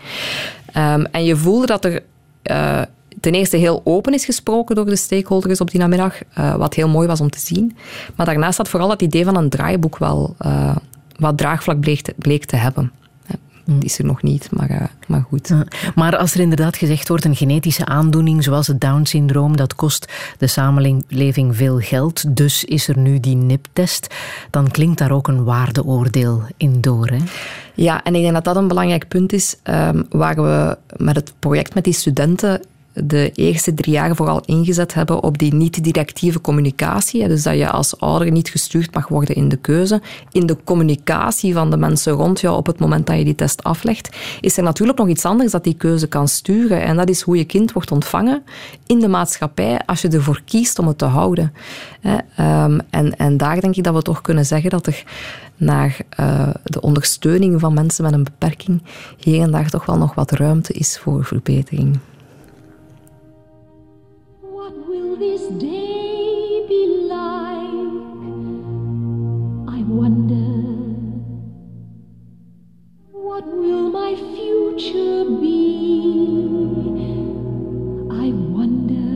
Um, en je voelde dat er uh, ten eerste heel open is gesproken door de stakeholders op die namiddag, uh, wat heel mooi was om te zien. Maar daarnaast had vooral het idee van een draaiboek wel uh, wat draagvlak bleek te hebben. Het is er nog niet, maar, uh, maar goed. Maar als er inderdaad gezegd wordt, een genetische aandoening zoals het Down-syndroom, dat kost de samenleving veel geld, dus is er nu die NIP-test, dan klinkt daar ook een waardeoordeel in door. Hè? Ja, en ik denk dat dat een belangrijk punt is um, waar we met het project met die studenten de eerste drie jaar vooral ingezet hebben op die niet-directieve communicatie. Dus dat je als ouder niet gestuurd mag worden in de keuze. In de communicatie van de mensen rond jou op het moment dat je die test aflegt, is er natuurlijk nog iets anders dat die keuze kan sturen. En dat is hoe je kind wordt ontvangen in de maatschappij als je ervoor kiest om het te houden. Ehm, en, en daar denk ik dat we toch kunnen zeggen dat er naar uh, de ondersteuning van mensen met een beperking hier en daar toch wel nog wat ruimte is voor verbetering. This day be like? I wonder, what will my future be? I wonder,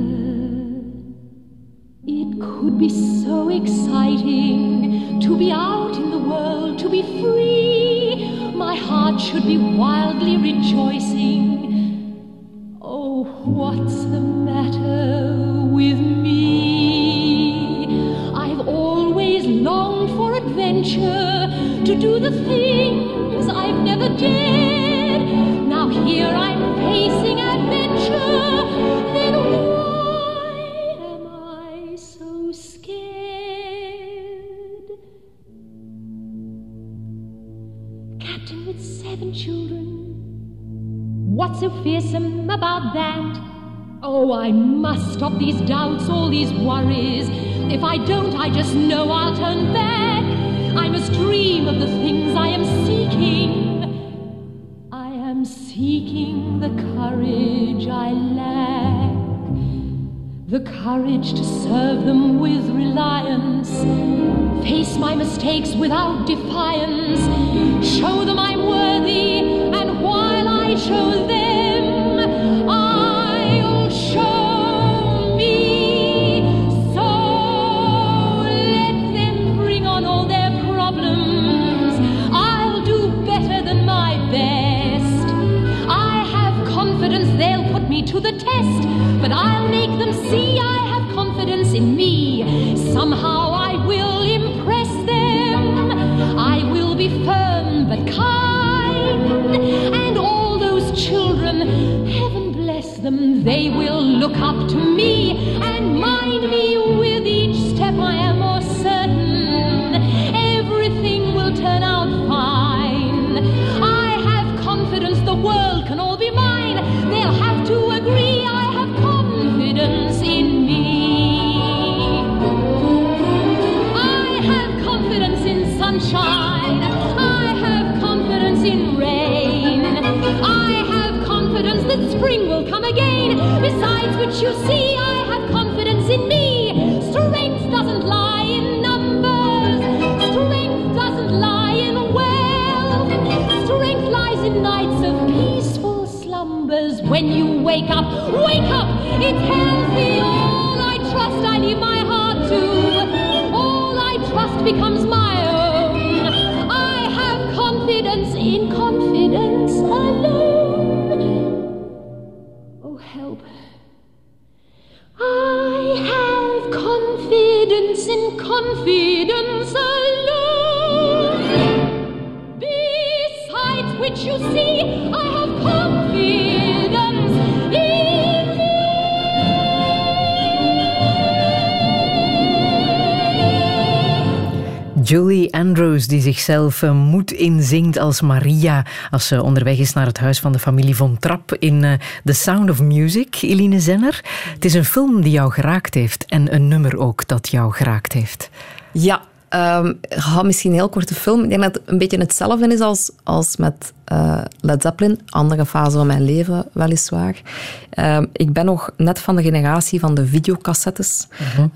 it could be so exciting to be out in the world, to be free. My heart should be wildly rejoicing. Oh, what's the matter? With me. I've always longed for adventure, to do the things I've never dared. Now here I'm facing adventure, then why am I so scared? Captain with seven children, what's so fearsome about that? Oh, I must stop these doubts, all these worries. If I don't, I just know I'll turn back. I must dream of the things I am seeking. I am seeking the courage I lack. The courage to serve them with reliance. Face my mistakes without defiance. Show them I'm worthy, and while I show them, I'll make them see I have confidence in me. Somehow I will impress them. I will be firm but kind. And all those children, heaven bless them, they will look up to me and mind me with each step I am more certain. Everything will turn out fine. I have confidence the world can all be mine. They'll have zichzelf eh, moed inzingt als Maria als ze onderweg is naar het huis van de familie Von Trapp in eh, The Sound of Music. Eline Zenner, het is een film die jou geraakt heeft en een nummer ook dat jou geraakt heeft. Ja, ja, misschien een heel korte film. Ik denk dat het een beetje hetzelfde is als, als met eh, Led Zeppelin. Andere fase van mijn leven, weliswaar. Ehm, ik ben nog net van de generatie van de videocassettes.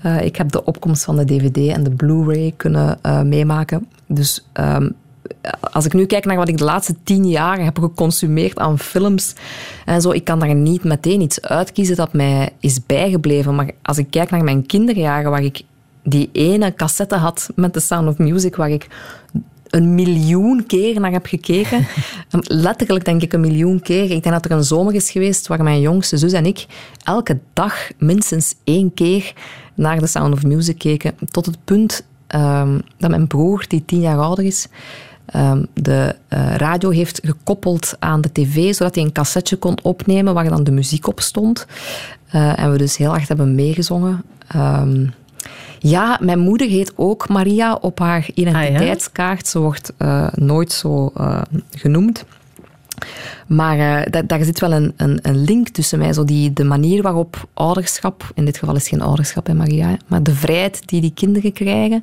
Eh, ik heb de opkomst van de DVD en de Blu-ray kunnen eh, meemaken. Dus ehm, als ik nu kijk naar wat ik de laatste tien jaar heb geconsumeerd aan films en zo, ik kan daar niet meteen iets uitkiezen dat mij is bijgebleven. Maar als ik kijk naar mijn kinderjaren, waar ik die ene cassette had met The Sound of Music, waar ik een miljoen keer naar heb gekeken. Letterlijk denk ik een miljoen keer. Ik denk dat er een zomer is geweest waar mijn jongste zus en ik elke dag minstens één keer naar The Sound of Music keken. Tot het punt ehm, dat mijn broer, die tien jaar ouder is, ehm, de eh, radio heeft gekoppeld aan de tv, zodat hij een cassetje kon opnemen waar dan de muziek op stond. Eh, en we dus heel hard hebben meegezongen. Ehm, ja, mijn moeder heet ook Maria op haar identiteitskaart. Ze wordt eh, nooit zo eh, genoemd. Maar eh, da- daar zit wel een, een, een link tussen mij. Zo die, de manier waarop ouderschap, in dit geval is het geen ouderschap bij Maria, maar de vrijheid die die kinderen krijgen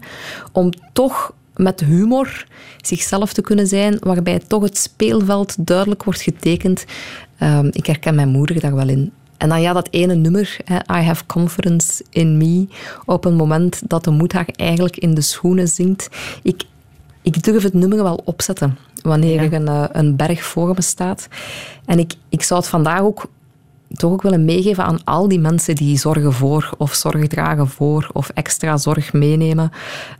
om toch met humor zichzelf te kunnen zijn, waarbij toch het speelveld duidelijk wordt getekend. Ehm, ik herken mijn moeder daar wel in. En dan ja, dat ene nummer, hè, I have confidence in me, op een moment dat de moed haar eigenlijk in de schoenen zingt. Ik, ik durf het nummer wel opzetten wanneer er een, eh, een berg voor me staat. En ik, ik zou het vandaag ook toch ook willen meegeven aan al die mensen die zorgen voor of zorg dragen voor of extra zorg meenemen.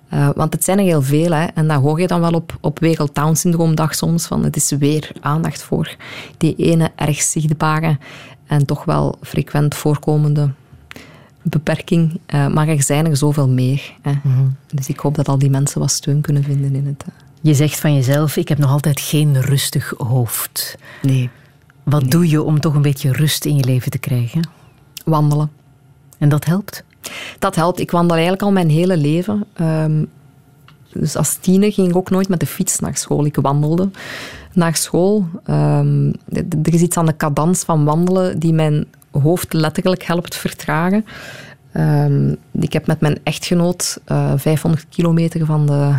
Eh, want het zijn er heel veel. Hè? En daar hoor je dan wel op, op Wereld Down Syndroomdag soms van het is weer aandacht voor die ene erg zichtbare en toch wel frequent voorkomende beperking. Eh, maar er zijn er zoveel meer. Hè? Dus ik hoop dat al die mensen wat steun kunnen vinden in het... eh, Je zegt van jezelf, ik heb nog altijd geen rustig hoofd. nee, Wat doe je om toch een beetje rust in je leven te krijgen? wandelen. En dat helpt? Dat helpt. Ik wandel eigenlijk al mijn hele leven. Ehm, dus als tiener ging ik ook nooit met de fiets naar school. Ik wandelde naar school. Ehm, er is iets aan de cadans van wandelen die mijn hoofd letterlijk helpt vertragen. Ehm, ik heb met mijn echtgenoot eh, 500 kilometer van de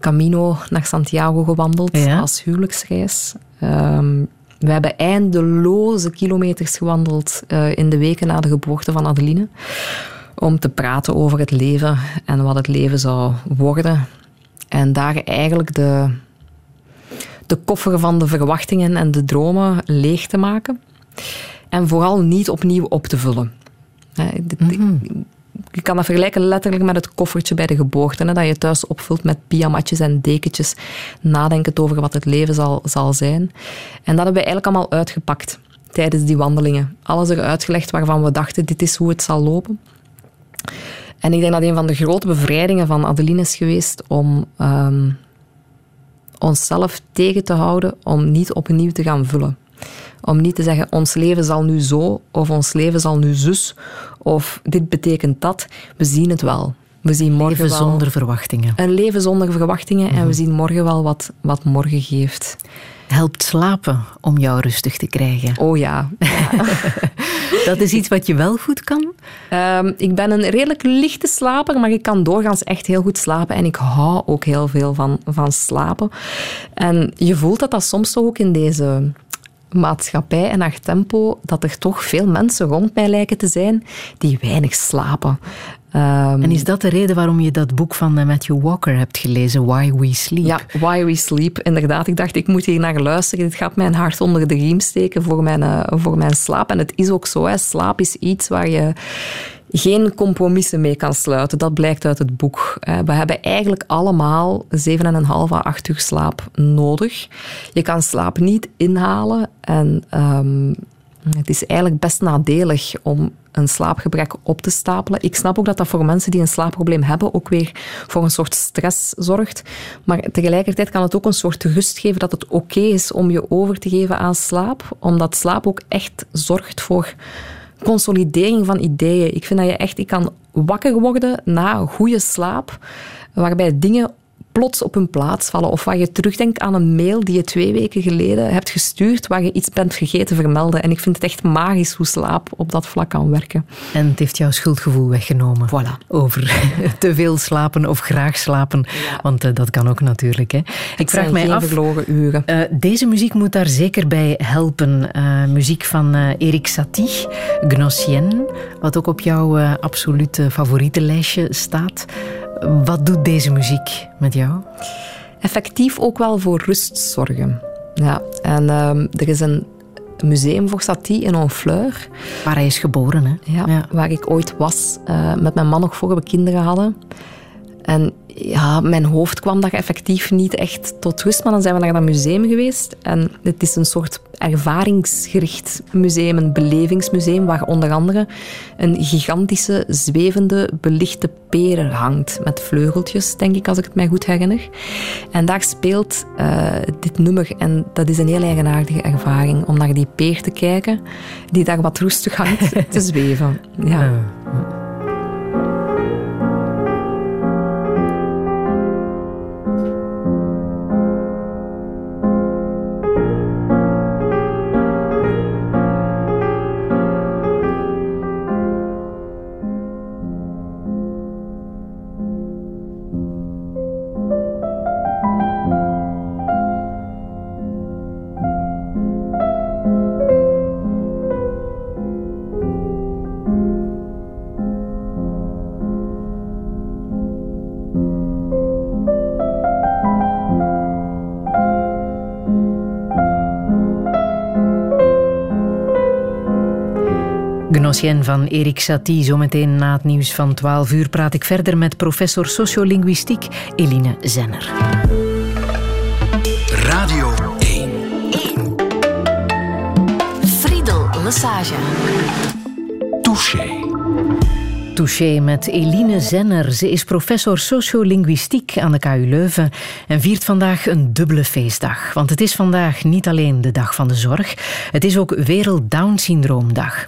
Camino naar Santiago gewandeld Ja. als huwelijksreis. Ehm, we hebben eindeloze kilometers gewandeld eh, in de weken na de geboorte van Adeline. Om te praten over het leven en wat het leven zou worden. En daar eigenlijk de, de koffer van de verwachtingen en de dromen leeg te maken. En vooral niet opnieuw op te vullen. Dit- Je kan dat vergelijken letterlijk met het koffertje bij de geboorte. Hè, dat je thuis opvult met pyjamatjes en dekentjes. Nadenkend over wat het leven zal, zal zijn. En dat hebben we eigenlijk allemaal uitgepakt. tijdens die wandelingen. Alles eruit gelegd waarvan we dachten, dit is hoe het zal lopen. En ik denk dat een van de grote bevrijdingen van Adeline is geweest om ehm, onszelf tegen te houden om niet opnieuw te gaan vullen. Om niet te zeggen, ons leven zal nu zo, of ons leven zal nu zus, of dit betekent dat. We zien het wel. We zien morgen Leven wel zonder verwachtingen. een leven zonder verwachtingen en we zien morgen wel wat, wat morgen geeft. Helpt slapen om jou rustig te krijgen. Oh ja. Dat is iets wat je wel goed kan. Ehm, ik ben een redelijk lichte slaper, maar ik kan doorgaans echt heel goed slapen. En ik hou ook heel veel van, van slapen. En je voelt dat dat soms toch ook in deze maatschappij en haar tempo, dat er toch veel mensen rond mij lijken te zijn die weinig slapen. Ehm, En is dat de reden waarom je dat boek van eh, Matthew Walker hebt gelezen, Why We Sleep? Ja, Why We Sleep. Inderdaad, ik dacht, ik moet hier naar luisteren. Dit gaat mijn hart onder de riem steken voor mijn, eh, voor mijn slaap. En het is ook zo, hè. slaap is iets waar je geen compromissen mee kan sluiten. Dat blijkt uit het boek. We hebben eigenlijk allemaal 7,5 à 8 uur slaap nodig. Je kan slaap niet inhalen en... ehm, het is eigenlijk best nadelig om een slaapgebrek op te stapelen. Ik snap ook dat dat voor mensen die een slaapprobleem hebben ook weer voor een soort stress zorgt. Maar tegelijkertijd kan het ook een soort rust geven dat het oké is om je over te geven aan slaap. Omdat slaap ook echt zorgt voor consolidering van ideeën. Ik vind dat je echt... Ik kan wakker worden na goede slaap, waarbij dingen plots op hun plaats vallen. Of waar je terugdenkt aan een mail die je twee weken geleden hebt gestuurd, waar je iets bent vergeten vermelden. En ik vind het echt magisch hoe slaap op dat vlak kan werken. En het heeft jouw schuldgevoel weggenomen. Voilà. Over te veel slapen of graag slapen. Want eh, dat kan ook natuurlijk. Hè. Ik vraag mij af... uren. eh, deze muziek moet daar zeker bij helpen. Eh, muziek van Erik Satie, Gnossien, wat ook op jouw absolute favoriete lijstje staat. Wat doet deze muziek met jou? effectief ook wel voor rust zorgen. Ja, en ehm, er is een museum voor Satie in Honfleur, Waar hij is geboren, hè? ja, waar ik ooit was, eh, met mijn man nog voor we kinderen hadden. En ja, mijn hoofd kwam daar effectief niet echt tot rust, maar dan zijn we naar dat museum geweest. En het is een soort ervaringsgericht museum, een belevingsmuseum, waar onder andere een gigantische, zwevende, belichte peer hangt. Met vleugeltjes, denk ik, als ik het mij goed herinner. En daar speelt eh, dit nummer. En dat is een heel eigenaardige ervaring, om naar die peer te kijken, die daar wat rustig hangt te zweven. Ja. Van Erik Satie. Zometeen na het nieuws van 12 uur praat ik verder met professor sociolinguïstiek Eline Zenner. Radio 1. Friedel Lesage. Touché. Met Eline Zenner. Ze is professor sociolinguïstiek aan de KU Leuven en viert vandaag een dubbele feestdag. Want het is vandaag niet alleen de dag van de zorg, het is ook Wereld Down Syndroomdag.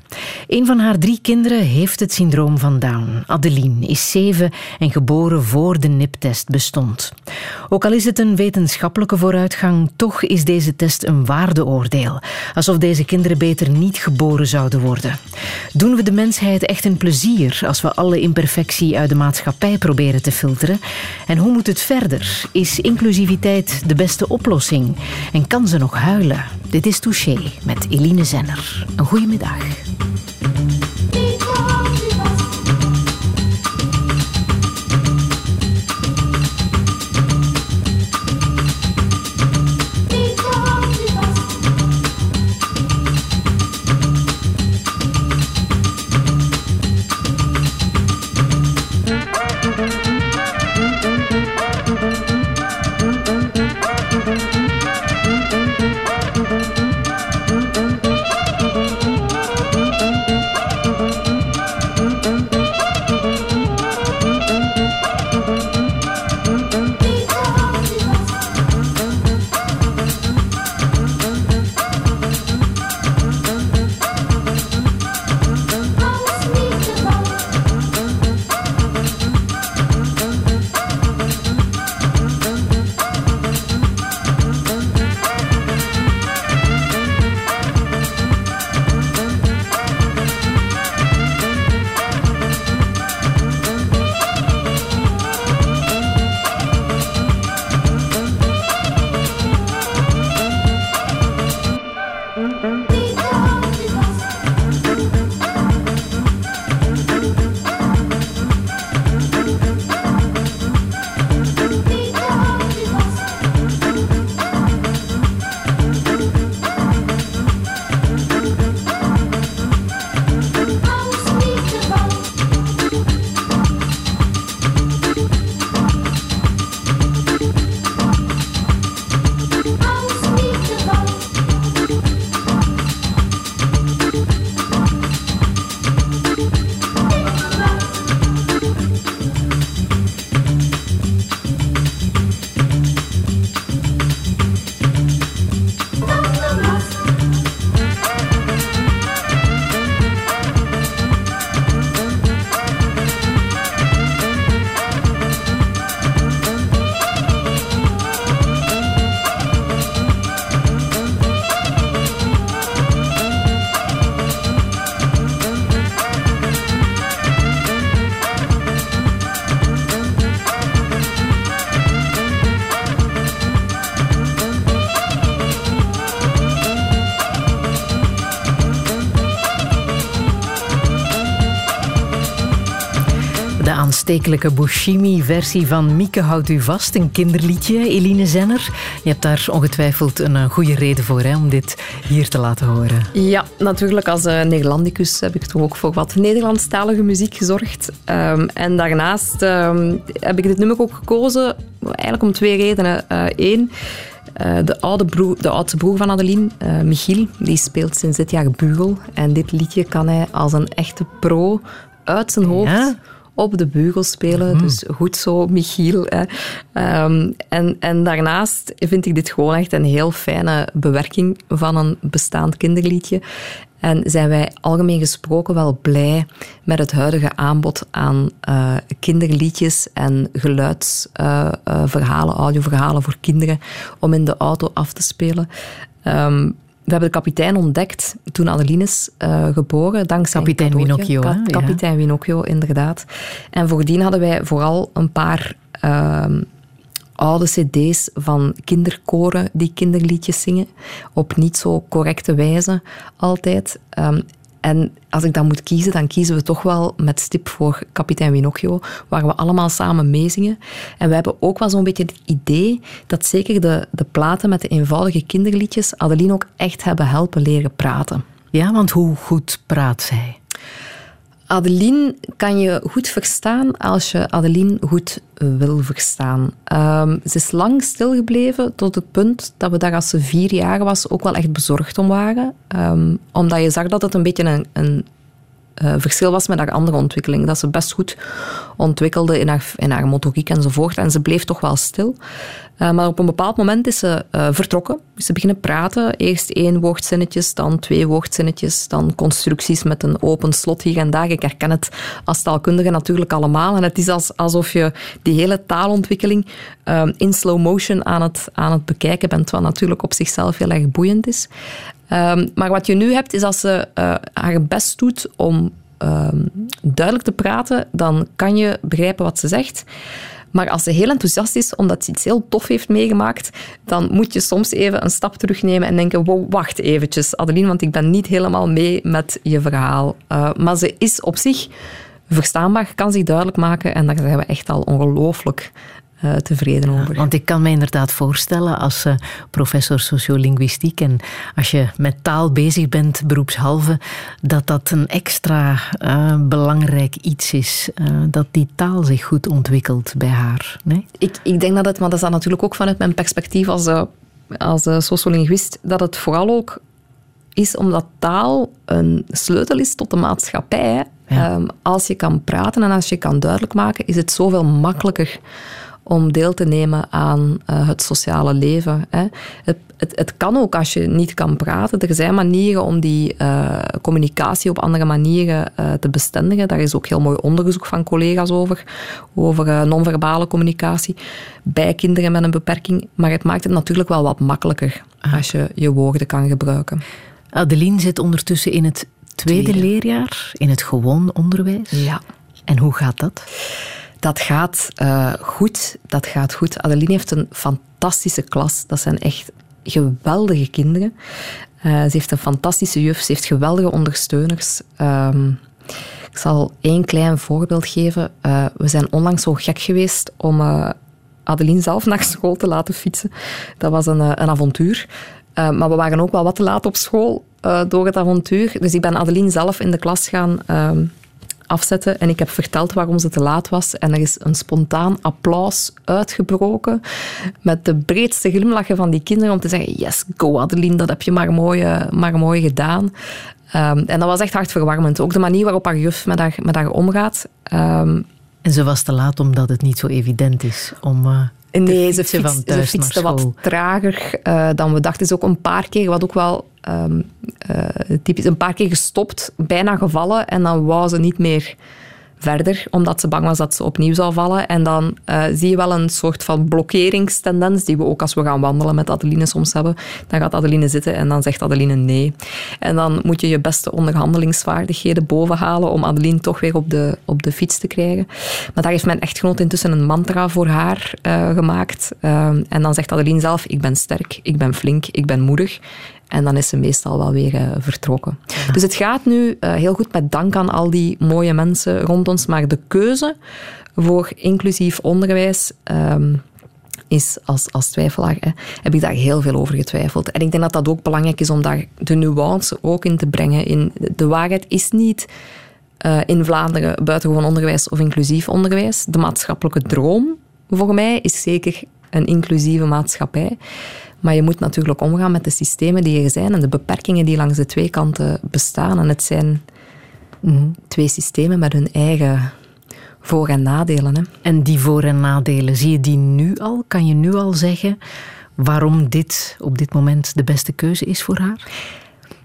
Een van haar drie kinderen heeft het syndroom van Down. Adeline is zeven en geboren voor de NIP-test bestond. Ook al is het een wetenschappelijke vooruitgang, toch is deze test een waardeoordeel. Alsof deze kinderen beter niet geboren zouden worden. Doen we de mensheid echt een plezier als we alle imperfectie uit de maatschappij proberen te filteren? En hoe moet het verder? Is inclusiviteit de beste oplossing? En kan ze nog huilen? Dit is Touché met Eline Zenner. Een goede middag. Aanstekelijke Bushimi-versie van Mieke houdt u vast, een kinderliedje, Eline Zenner. Je hebt daar ongetwijfeld een eh, goede reden voor hè, om dit hier te laten horen. Ja, natuurlijk als uh, Nederlandicus heb ik toch ook voor wat Nederlandstalige muziek gezorgd. Um, en daarnaast um, heb ik dit nummer ook gekozen, eigenlijk om twee redenen. Eén, uh, de, oude broer, de oudste broer van Adeline, uh, Michiel, die speelt sinds dit jaar bugel. En dit liedje kan hij als een echte pro uit zijn hoofd ja? Op de beugel spelen. Mm. Dus goed zo, Michiel. Hè. Um, en, en daarnaast vind ik dit gewoon echt een heel fijne bewerking van een bestaand kinderliedje. En zijn wij algemeen gesproken wel blij met het huidige aanbod aan uh, kinderliedjes en geluidsverhalen, uh, uh, audioverhalen voor kinderen om in de auto af te spelen. Um, we hebben de kapitein ontdekt toen Adeline is uh, geboren, dankzij kapitein Winocchio. Ka kapitein ja. Winocchio, inderdaad. En voordien hadden wij vooral een paar uh, oude cd's van kinderkoren die kinderliedjes zingen, op niet zo correcte wijze altijd. Um, en als ik dan moet kiezen, dan kiezen we toch wel met stip voor Kapitein Winocchio, waar we allemaal samen meezingen. En we hebben ook wel zo'n beetje het idee dat zeker de, de platen met de eenvoudige kinderliedjes Adeline ook echt hebben helpen leren praten. Ja, want hoe goed praat zij? Adeline kan je goed verstaan als je Adeline goed wil verstaan. Um, ze is lang stilgebleven tot het punt dat we daar als ze vier jaar was ook wel echt bezorgd om waren. Um, omdat je zag dat het een beetje een, een uh, verschil was met haar andere ontwikkeling. Dat ze best goed ontwikkelde in haar, in haar motoriek enzovoort. En ze bleef toch wel stil. Uh, maar op een bepaald moment is ze uh, vertrokken. Is ze beginnen praten. Eerst één woordzinnetjes, dan twee woordzinnetjes, dan constructies met een open slot hier en daar. Ik herken het als taalkundige natuurlijk allemaal. En het is als, alsof je die hele taalontwikkeling in slow motion aan het, aan het bekijken bent, wat natuurlijk op zichzelf heel erg boeiend is. Um, maar wat je nu hebt, is als ze haar best doet om um, duidelijk te praten, dan kan je begrijpen wat ze zegt. Maar als ze heel enthousiast is omdat ze iets heel tof heeft meegemaakt, dan moet je soms even een stap terugnemen en denken, wacht eventjes, Adeline, want ik ben niet helemaal mee met je verhaal. Uh, maar ze is op zich verstaanbaar, kan zich duidelijk maken en daar zijn we echt al ongelooflijk uh, tevreden over. want ik kan me inderdaad voorstellen als uh, professor sociolinguïstiek en als je met taal bezig bent, beroepshalve, dat dat een extra uh, belangrijk iets is. dat die taal zich goed ontwikkelt bij haar. Nee? Ik, ik denk dat het, maar dat is dan natuurlijk ook vanuit mijn perspectief als, als sociolinguïst, dat het vooral ook is omdat taal een sleutel is tot de maatschappij. Ja. Um, als je kan praten en als je kan duidelijk maken, is het zoveel makkelijker om deel te nemen aan uh, het sociale leven. Hè. Het, het, het, kan ook als je niet kan praten. Er zijn manieren om die uh, communicatie op andere manieren uh, te bestendigen. Daar is ook heel mooi onderzoek van collega's over, over non-verbale communicatie bij kinderen met een beperking. Maar het maakt het natuurlijk wel wat makkelijker als je je woorden kan gebruiken. Adeline zit ondertussen in het tweede, tweede. leerjaar, in het gewoon onderwijs. Ja. En hoe gaat dat? Dat gaat uh, goed. Dat gaat goed. Adeline heeft een fantastische klas. Dat zijn echt geweldige kinderen. Uh, ze heeft een fantastische juf. Ze heeft geweldige ondersteuners. Um, ik zal één klein voorbeeld geven. Uh, we zijn onlangs zo gek geweest om Adeline zelf naar school te laten fietsen. Dat was een, een avontuur. maar we waren ook wel wat te laat op school door het avontuur. Dus ik ben Adeline zelf in de klas gaan ehm, afzetten en ik heb verteld waarom ze te laat was. En er is een spontaan applaus uitgebroken met de breedste glimlachen van die kinderen om te zeggen yes, go Adeline, dat heb je maar mooi, eh, maar mooi gedaan. Um, en dat was echt hartverwarmend. Ook de manier waarop haar juf met haar, met haar omgaat. Um, en ze was te laat omdat het niet zo evident is om... Uh... Nee, ze, fiets, ze fietste wat trager uh, dan we dachten. Is ook een paar keer, wat ook wel um, uh, typisch, een paar keer gestopt, bijna gevallen. En dan wou ze niet meer verder, omdat ze bang was dat ze opnieuw zou vallen. En dan uh, zie je wel een soort van blokkeringstendens, die we ook als we gaan wandelen met Adeline soms hebben. Dan gaat Adeline zitten en dan zegt Adeline nee. En dan moet je je beste onderhandelingsvaardigheden bovenhalen om Adeline toch weer op de, op de fiets te krijgen. Maar daar heeft mijn echtgenoot intussen een mantra voor haar uh, gemaakt. Uh, en dan zegt Adeline zelf, ik ben sterk, ik ben flink, ik ben moedig. En dan is ze meestal wel weer eh, vertrokken. Dus het gaat nu eh, heel goed met dank aan al die mooie mensen rond ons. Maar de keuze voor inclusief onderwijs ehm, is als, als twijfelaar, hè, heb ik daar heel veel over getwijfeld. En ik denk dat dat ook belangrijk is om daar de nuance ook in te brengen. In, de waarheid is niet eh, in Vlaanderen buitengewoon onderwijs of inclusief onderwijs. De maatschappelijke droom voor mij is zeker een inclusieve maatschappij. Maar je moet natuurlijk omgaan met de systemen die er zijn en de beperkingen die langs de twee kanten bestaan. En het zijn twee systemen met hun eigen voor- en nadelen. Hè. En die voor- en nadelen, zie je die nu al? Kan je nu al zeggen waarom dit op dit moment de beste keuze is voor haar?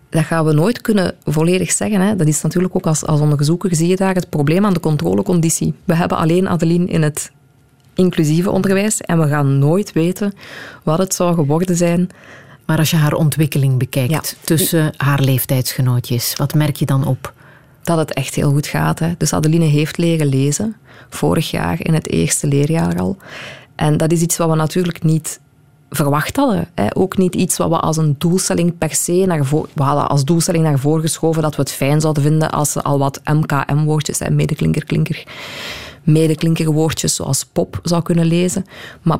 Dat gaan we nooit kunnen volledig zeggen. Hè. Dat is natuurlijk ook als, als onderzoeker zie je daar het probleem aan de controleconditie. We hebben alleen Adeline in het inclusieve onderwijs en we gaan nooit weten wat het zou geworden zijn. Maar als je haar ontwikkeling bekijkt Ja. tussen haar leeftijdsgenootjes, wat merk je dan op? dat het echt heel goed gaat. Hè. Dus Adeline heeft leren lezen, vorig jaar in het eerste leerjaar al. En dat is iets wat we natuurlijk niet verwacht hadden. Hè. Ook niet iets wat we als een doelstelling per se naar voren... We hadden als doelstelling naar voren geschoven dat we het fijn zouden vinden als ze al wat MKM-woordjes, hè, medeklinker, klinker, medeklinkerwoordjes zoals pop zou kunnen lezen. Maar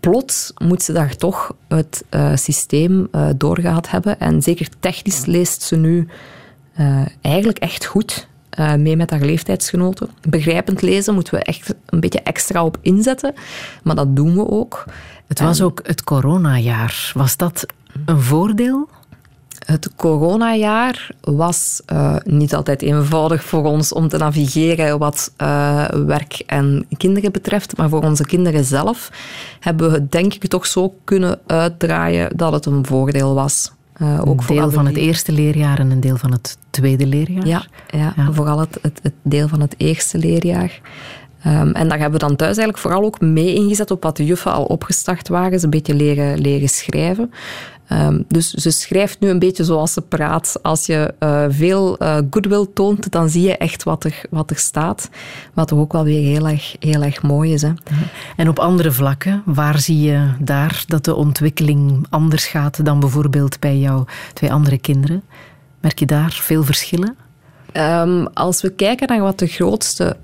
plots moet ze daar toch het eh, systeem eh, doorgehad hebben. En zeker technisch leest ze nu eh, eigenlijk echt goed mee met haar leeftijdsgenoten. Begrijpend lezen moeten we echt een beetje extra op inzetten, maar dat doen we ook. Het was ook het coronajaar. Was dat een voordeel? Het coronajaar was eh, niet altijd eenvoudig voor ons om te navigeren wat eh, werk en kinderen betreft. Maar voor onze kinderen zelf hebben we het denk ik toch zo kunnen uitdraaien dat het een voordeel was. Eh, ook Een deel van het eerste leerjaar en een deel van het tweede leerjaar? Ja, ja, Ja. vooral het, het, het deel van het eerste leerjaar. Ehm, en daar hebben we dan thuis eigenlijk vooral ook mee ingezet op wat de juffen al opgestart waren. Ze een beetje leren, leren schrijven. Ehm, dus ze schrijft nu een beetje zoals ze praat. Als je eh, veel eh, goodwill toont, dan zie je echt wat er, wat er staat. Wat ook wel weer heel erg, heel erg mooi is. Hè. En op andere vlakken, waar zie je daar dat de ontwikkeling anders gaat dan bijvoorbeeld bij jouw twee andere kinderen? Merk je daar veel verschillen? Ehm, als we kijken naar wat de grootste.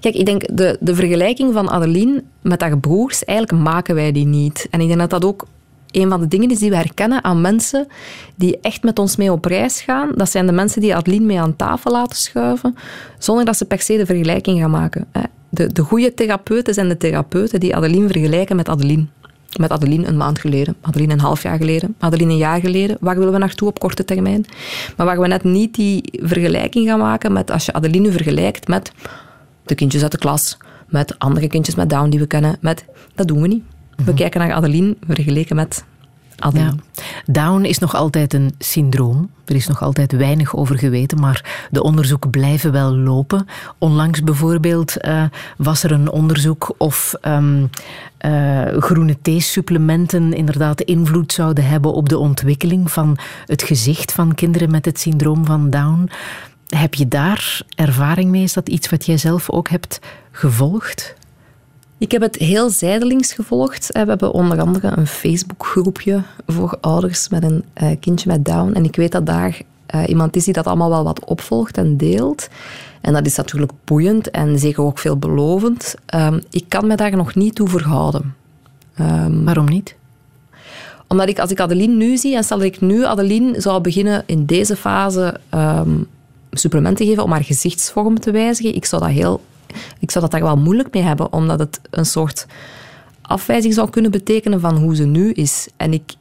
Kijk, ik denk de, de vergelijking van Adeline met haar broers, eigenlijk maken wij die niet. En ik denk dat dat ook een van de dingen is die we herkennen aan mensen die echt met ons mee op reis gaan. Dat zijn de mensen die Adeline mee aan tafel laten schuiven, zonder dat ze per se de vergelijking gaan maken. De, de goede therapeuten zijn de therapeuten die Adeline vergelijken met Adeline. Met Adeline een maand geleden, Adeline een half jaar geleden, Adeline een jaar geleden. Waar willen we naartoe op korte termijn? Maar waar we net niet die vergelijking gaan maken met als je Adeline vergelijkt met de kindjes uit de klas, met andere kindjes met Down die we kennen. Met, dat doen we niet. We kijken naar Adeline vergeleken met Adeline. Ja. Down is nog altijd een syndroom. Er is nog altijd weinig over geweten, maar de onderzoeken blijven wel lopen. Onlangs bijvoorbeeld eh, was er een onderzoek of ehm, eh, groene theesupplementen inderdaad invloed zouden hebben op de ontwikkeling van het gezicht van kinderen met het syndroom van Down. Heb je daar ervaring mee? Is dat iets wat jij zelf ook hebt gevolgd? Ik heb het heel zijdelings gevolgd. We hebben onder andere een Facebookgroepje voor ouders met een eh, kindje met Down. En ik weet dat daar eh, iemand is die dat allemaal wel wat opvolgt en deelt. En dat is natuurlijk boeiend en zeker ook veelbelovend. Ehm, ik kan me daar nog niet toe verhouden. Ehm, Waarom niet? Omdat ik, als ik Adeline nu zie, en stel dat ik nu Adeline zou beginnen in deze fase ehm, supplementen geven om haar gezichtsvorm te wijzigen, ik zou dat heel... Ik zou dat daar wel moeilijk mee hebben, omdat het een soort afwijzing zou kunnen betekenen van hoe ze nu is. En ik,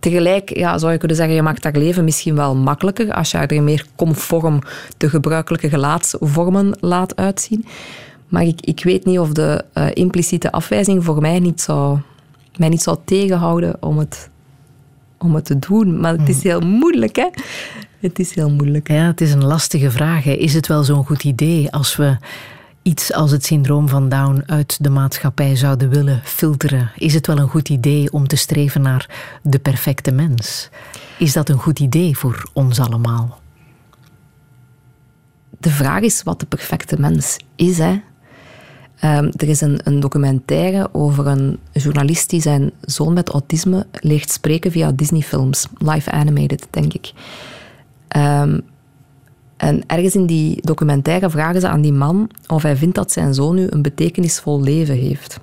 tegelijk ja, zou je kunnen zeggen, je maakt haar leven misschien wel makkelijker als je haar er meer conform de gebruikelijke gelaatsvormen laat uitzien. Maar ik, ik weet niet of de eh, impliciete afwijzing voor mij niet zou, mij niet zou tegenhouden om het, om het te doen. Maar het is heel moeilijk, hè? Het is heel moeilijk. Ja, het is een lastige vraag. hè. Is het wel zo'n goed idee als we iets als het syndroom van Down uit de maatschappij zouden willen filteren? Is het wel een goed idee om te streven naar de perfecte mens? Is dat een goed idee voor ons allemaal? De vraag is wat de perfecte mens is, hè? Ehm, er is een, een documentaire over een journalist die zijn zoon met autisme leert spreken via Disney-films. Live animated, denk ik. Ehm, en ergens in die documentaire vragen ze aan die man of hij vindt dat zijn zoon nu een betekenisvol leven heeft.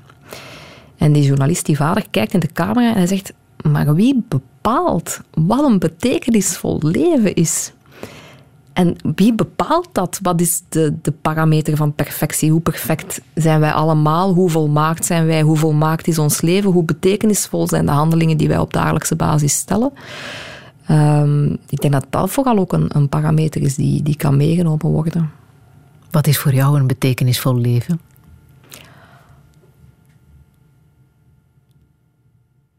En die journalist, die vader, kijkt in de camera en hij zegt: Maar wie bepaalt wat een betekenisvol leven is? En wie bepaalt dat? Wat is de, de parameter van perfectie? Hoe perfect zijn wij allemaal? Hoe volmaakt zijn wij? Hoe volmaakt is ons leven? Hoe betekenisvol zijn de handelingen die wij op dagelijkse basis stellen? Ehm, ik denk dat dat vooral ook een, een parameter is die, die kan meegenomen worden. Wat is voor jou een betekenisvol leven?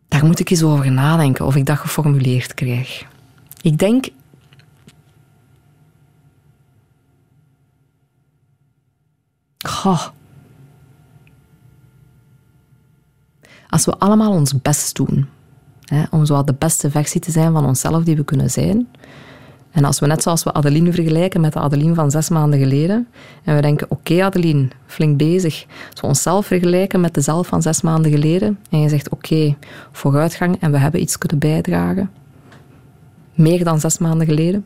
Daar moet ik eens over nadenken of ik dat geformuleerd krijg. Ik denk. Goh. Als we allemaal ons best doen om zo de beste versie te zijn van onszelf die we kunnen zijn. En als we net zoals we Adeline vergelijken met de Adeline van zes maanden geleden, en we denken, oké Adeline, flink bezig. Als we onszelf vergelijken met de zelf van zes maanden geleden, en je zegt, oké, vooruitgang en we hebben iets kunnen bijdragen, meer dan zes maanden geleden,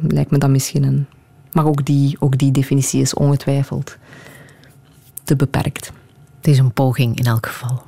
lijkt me dat misschien een... Maar ook die, ook die definitie is ongetwijfeld te beperkt. Het is een poging in elk geval.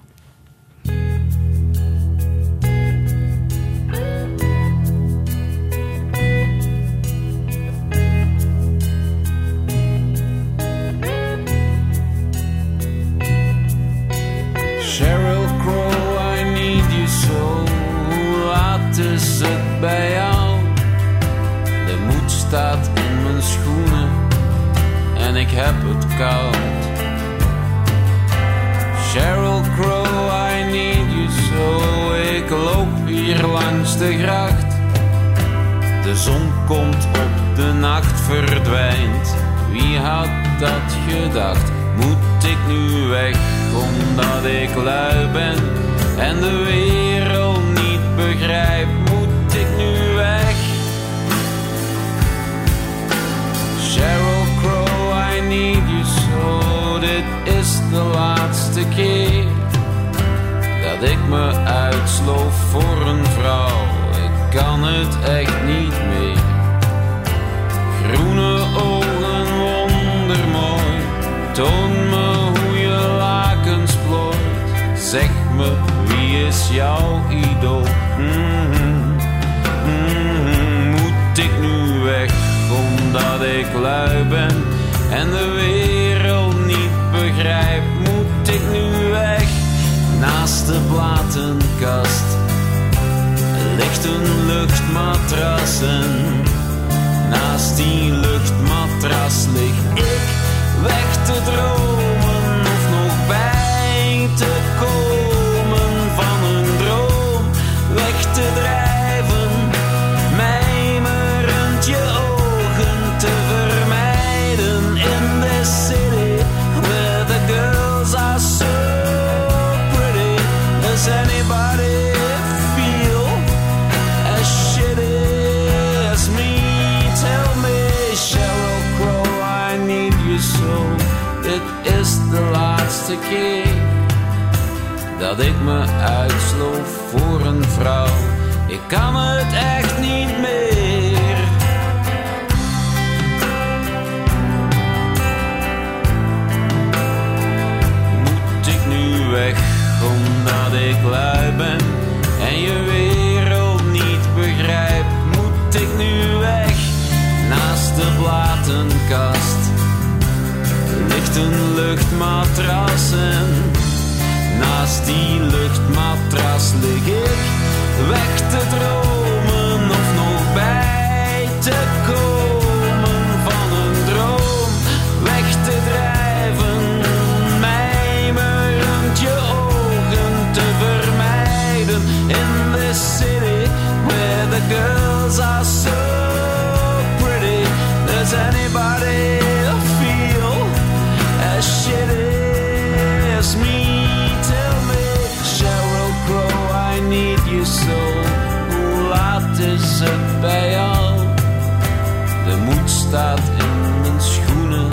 Staat in mijn schoenen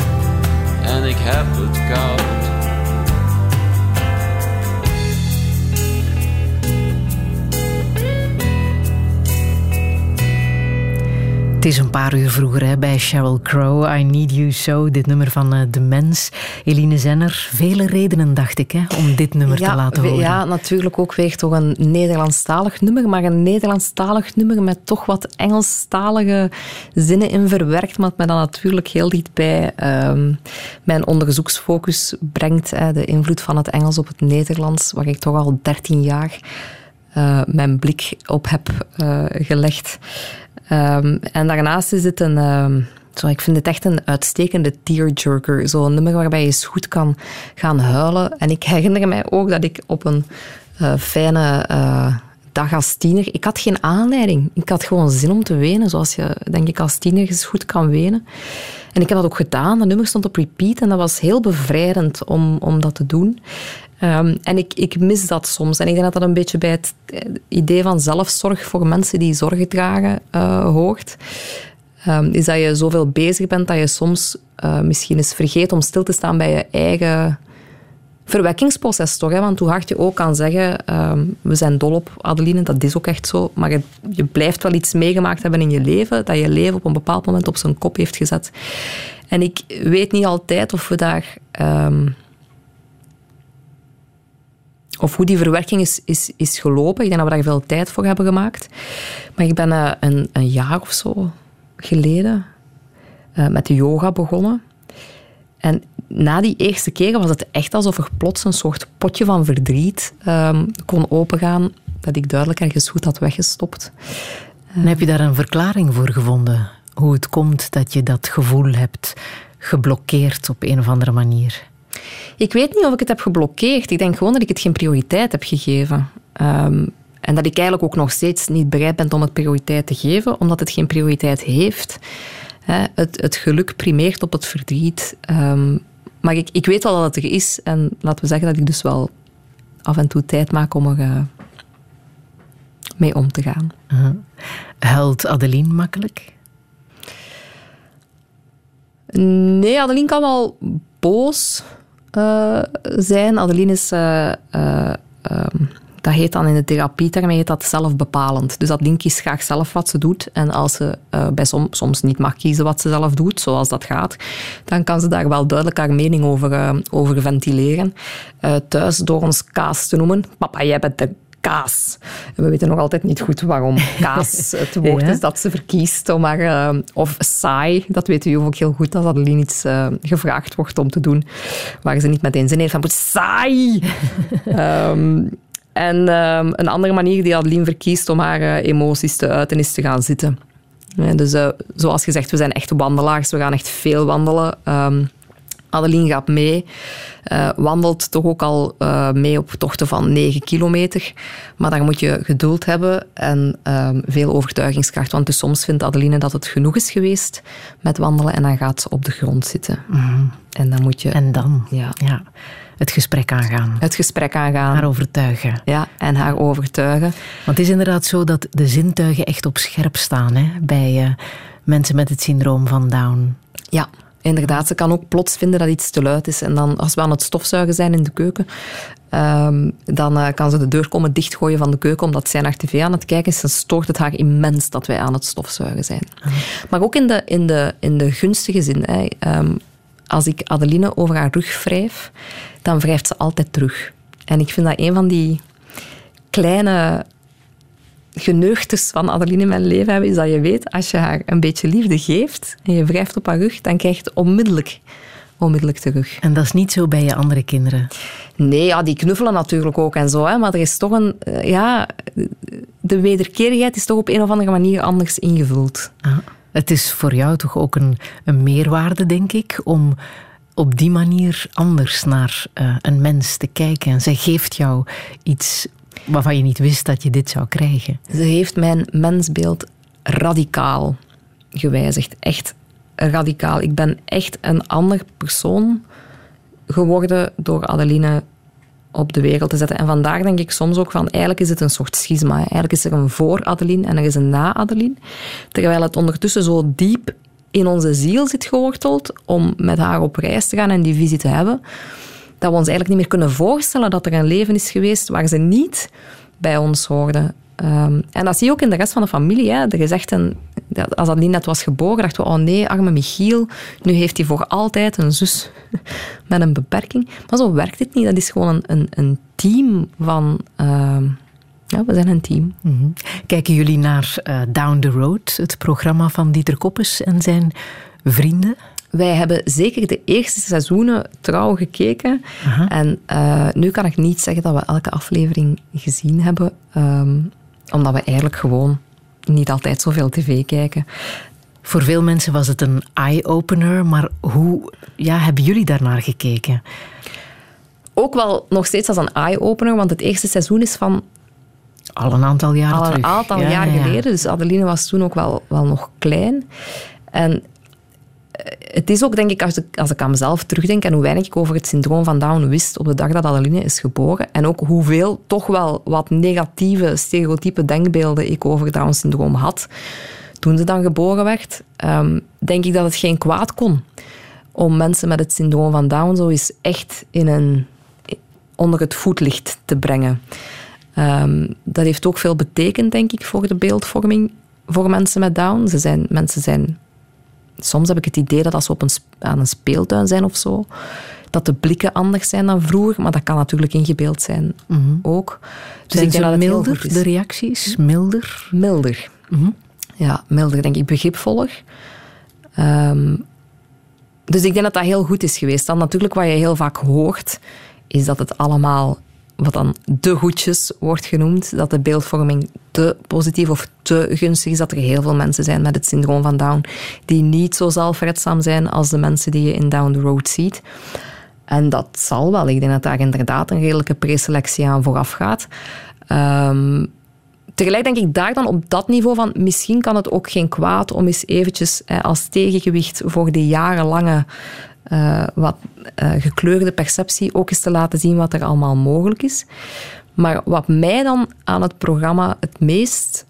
en ik heb het koud Het is een paar uur vroeger hè, bij Sheryl Crow. I Need You So, dit nummer van eh, De Mens. Eline Zenner, vele redenen dacht ik hè, om dit nummer te laten horen. Ja, natuurlijk ook weer toch een Nederlandstalig nummer, maar een Nederlandstalig nummer met toch wat Engelstalige zinnen in verwerkt, wat mij dan natuurlijk heel dicht bij ehm, mijn onderzoeksfocus brengt. Hè, de invloed van het Engels op het Nederlands, waar ik toch al 13 jaar eh, mijn blik op heb eh, gelegd. Ehm, en daarnaast is het een... ehm, zo, ik vind het echt een uitstekende tearjerker. Zo'n nummer waarbij je eens goed kan gaan huilen. En ik herinner mij ook dat ik op een eh, fijne eh, dag als tiener... Ik had geen aanleiding. Ik had gewoon zin om te wenen, zoals je, denk ik, als tiener eens goed kan wenen. En ik heb dat ook gedaan. Dat nummer stond op repeat en dat was heel bevrijdend om, om dat te doen. Ehm, en ik, ik mis dat soms. En ik denk dat dat een beetje bij het eh, idee van zelfzorg voor mensen die zorgen dragen eh, hoort. Ehm, is dat je zoveel bezig bent dat je soms eh, misschien eens vergeet om stil te staan bij je eigen verwekkingsproces toch? Hè? Want hoe hard je ook kan zeggen, ehm, we zijn dol op Adeline, dat is ook echt zo. Maar je, je blijft wel iets meegemaakt hebben in je leven, dat je leven op een bepaald moment op zijn kop heeft gezet. En ik weet niet altijd of we daar... ehm, of hoe die verwerking is, is, is gelopen. Ik denk dat we daar veel tijd voor hebben gemaakt. Maar ik ben eh, een, een jaar of zo geleden eh, met de yoga begonnen. En na die eerste keren was het echt alsof er plots een soort potje van verdriet ehm, kon opengaan, dat ik duidelijk ergens goed had weggestopt. En heb je daar een verklaring voor gevonden? Hoe het komt dat je dat gevoel hebt geblokkeerd op een of andere manier? Ik weet niet of ik het heb geblokkeerd. Ik denk gewoon dat ik het geen prioriteit heb gegeven. Ehm, en dat ik eigenlijk ook nog steeds niet bereid ben om het prioriteit te geven, omdat het geen prioriteit heeft. Hè, het, het geluk primeert op het verdriet. Ehm, maar ik, ik weet wel dat het er is. En laten we zeggen dat ik dus wel af en toe tijd maak om er eh, mee om te gaan. Huilt Adeline makkelijk? Nee, Adeline kan wel boos eh, zijn. Adeline is... eh, ehm, dat heet dan in de therapie, daarmee heet dat zelfbepalend. Dus Adeline kiest graag zelf wat ze doet. En als ze eh, bij som, soms niet mag kiezen wat ze zelf doet, zoals dat gaat, dan kan ze daar wel duidelijk haar mening over, eh, over ventileren. Eh, thuis door ons kaas te noemen. Papa, jij bent de kaas. En we weten nog altijd niet goed waarom kaas het woord Ja. is dat ze verkiest. om maar, eh, of saai, dat weten jullie ook heel goed, als Adeline iets gevraagd wordt om te doen waar ze niet meteen zin heeft van, saai! Ehm, en ehm, een andere manier die Adeline verkiest om haar eh, emoties te uiten, is te gaan zitten. Dus eh, zoals gezegd, we zijn echte wandelaars. We gaan echt veel wandelen. Ehm, Adeline gaat mee. eh, wandelt toch ook al mee op tochten van 9 kilometer. Maar daar moet je geduld hebben en ehm, veel overtuigingskracht. Want dus soms vindt Adeline dat het genoeg is geweest met wandelen en dan gaat ze op de grond zitten. En dan moet je En dan ja, ja, het gesprek aangaan. het gesprek aangaan. Haar overtuigen. Ja, en haar overtuigen. Want het is inderdaad zo dat de zintuigen echt op scherp staan hè, bij eh, mensen met het syndroom van Down. Ja, inderdaad. Ze kan ook plots vinden dat iets te luid is. En dan, als we aan het stofzuigen zijn in de keuken, ehm, dan eh, kan ze de deur komen dichtgooien van de keuken omdat zij naar tv aan het kijken is. Dan stoort het haar immens dat wij aan het stofzuigen zijn. Maar ook in de, in de, in de gunstige zin. Hè. Ehm, als ik Adeline over haar rug wrijf, dan wrijft ze altijd terug. En ik vind dat een van die kleine geneugtes van Adeline in mijn leven hebben, is dat je weet, als je haar een beetje liefde geeft en je wrijft op haar rug, dan krijg je het onmiddellijk, onmiddellijk terug. En dat is niet zo bij je andere kinderen. Nee, ja, die knuffelen natuurlijk ook en zo, hè, maar er is toch een... eh, Ja, de wederkerigheid is toch op een of andere manier anders ingevuld. Ah, Het is voor jou toch ook een, een meerwaarde, denk ik, om op die manier anders naar eh, een mens te kijken. En zij geeft jou iets waarvan je niet wist dat je dit zou krijgen. Ze heeft mijn mensbeeld radicaal gewijzigd. Echt radicaal. Ik ben echt een ander persoon geworden door Adeline op de wereld te zetten. En vandaar denk ik soms ook van, eigenlijk is het een soort schisma. Eigenlijk is er een voor Adeline en er is een na Adeline. Terwijl het ondertussen zo diep in onze ziel zit geworteld om met haar op reis te gaan en die visie te hebben, dat we ons eigenlijk niet meer kunnen voorstellen dat er een leven is geweest waar ze niet bij ons hoorde. Ehm, en dat zie je ook in de rest van de familie. Hè. Er is echt een, als dat niet net was geboren, dachten we, oh nee, arme Michiel, nu heeft hij voor altijd een zus met een beperking. Maar zo werkt het niet. Dat is gewoon een, een, een team van... ehm, ja, we zijn een team. Mhm. Kijken jullie naar eh, Down the Road, het programma van Dieter Koppes en zijn vrienden? Wij hebben zeker de eerste seizoenen trouw gekeken. En eh, nu kan ik niet zeggen dat we elke aflevering gezien hebben, ehm, omdat we eigenlijk gewoon niet altijd zoveel tv kijken. Voor veel mensen was het een eye-opener, maar hoe ja, hebben jullie daarnaar gekeken? Ook wel nog steeds als een eye-opener, want het eerste seizoen is van Al een aantal jaren al een terug. aantal Ja, jaar ja. geleden. Dus Adeline was toen ook wel, wel nog klein. En het is ook, denk ik, als ik, als ik aan mezelf terugdenk en hoe weinig ik over het syndroom van Down wist op de dag dat Adeline is geboren. En ook hoeveel toch wel wat negatieve, stereotype denkbeelden ik over Down-syndroom had. Toen ze dan geboren werd, ehm, denk ik dat het geen kwaad kon om mensen met het syndroom van Down zo eens echt in een, onder het voetlicht te brengen. Ehm, dat heeft ook veel betekend, denk ik, voor de beeldvorming voor mensen met Down. Ze zijn, mensen zijn... Soms heb ik het idee dat als ze op een, aan een speeltuin zijn of zo, dat de blikken anders zijn dan vroeger, maar dat kan natuurlijk ingebeeld zijn ook. Dus Zijn ik denk ze dat het milder, de reacties? Milder? Milder. Ja, milder, denk ik. Begripvoller. Ehm, dus ik denk dat dat heel goed is geweest. Dan natuurlijk wat je heel vaak hoort, is dat het allemaal, wat dan de goedjes wordt genoemd, dat de beeldvorming te positief of te gunstig is, dat er heel veel mensen zijn met het syndroom van Down die niet zo zelfredzaam zijn als de mensen die je in Down the Road ziet. En dat zal wel. Ik denk dat daar inderdaad een redelijke preselectie aan vooraf gaat. Ehm, tegelijk denk ik daar dan op dat niveau van misschien kan het ook geen kwaad om eens eventjes als tegengewicht voor die jarenlange eh, wat eh, gekleurde perceptie ook eens te laten zien wat er allemaal mogelijk is. Maar wat mij dan aan het programma het meest,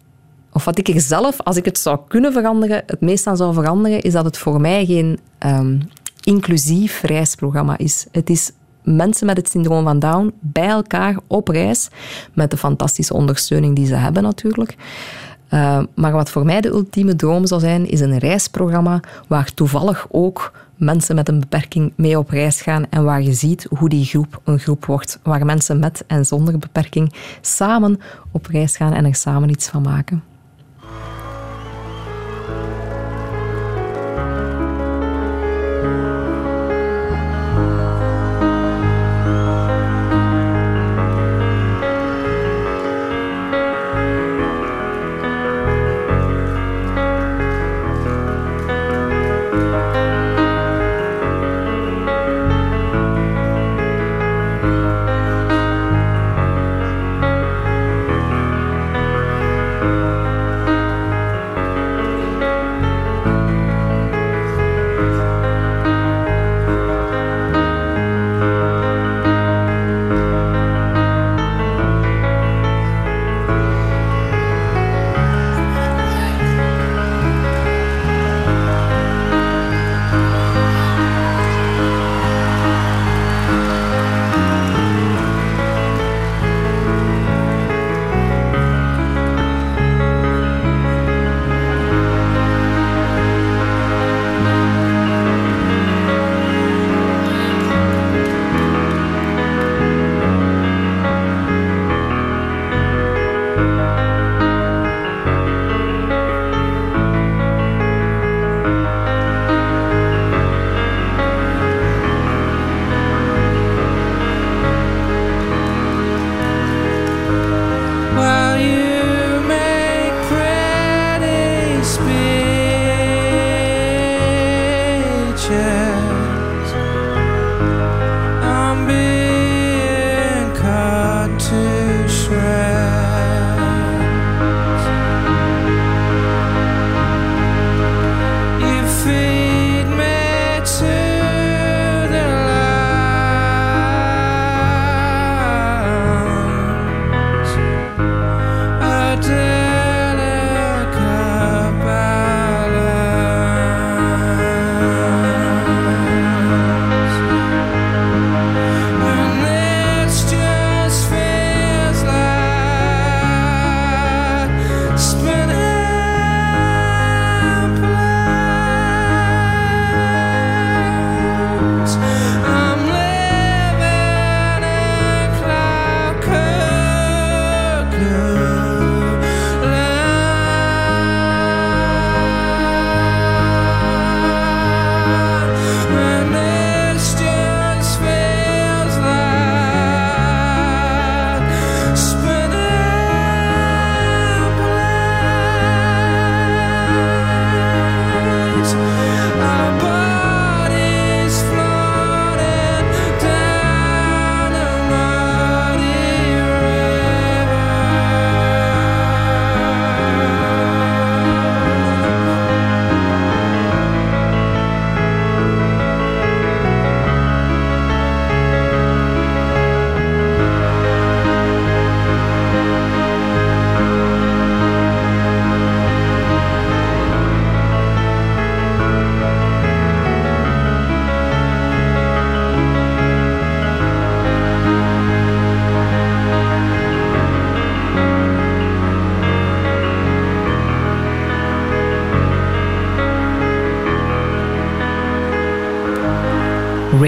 of wat ik er zelf, als ik het zou kunnen veranderen, het meest aan zou veranderen, is dat het voor mij geen ehm, inclusief reisprogramma is. Het is mensen met het syndroom van Down bij elkaar op reis, met de fantastische ondersteuning die ze hebben natuurlijk. Uh, maar wat voor mij de ultieme droom zou zijn, is een reisprogramma waar toevallig ook mensen met een beperking mee op reis gaan en waar je ziet hoe die groep een groep wordt, waar mensen met en zonder beperking samen op reis gaan en er samen iets van maken.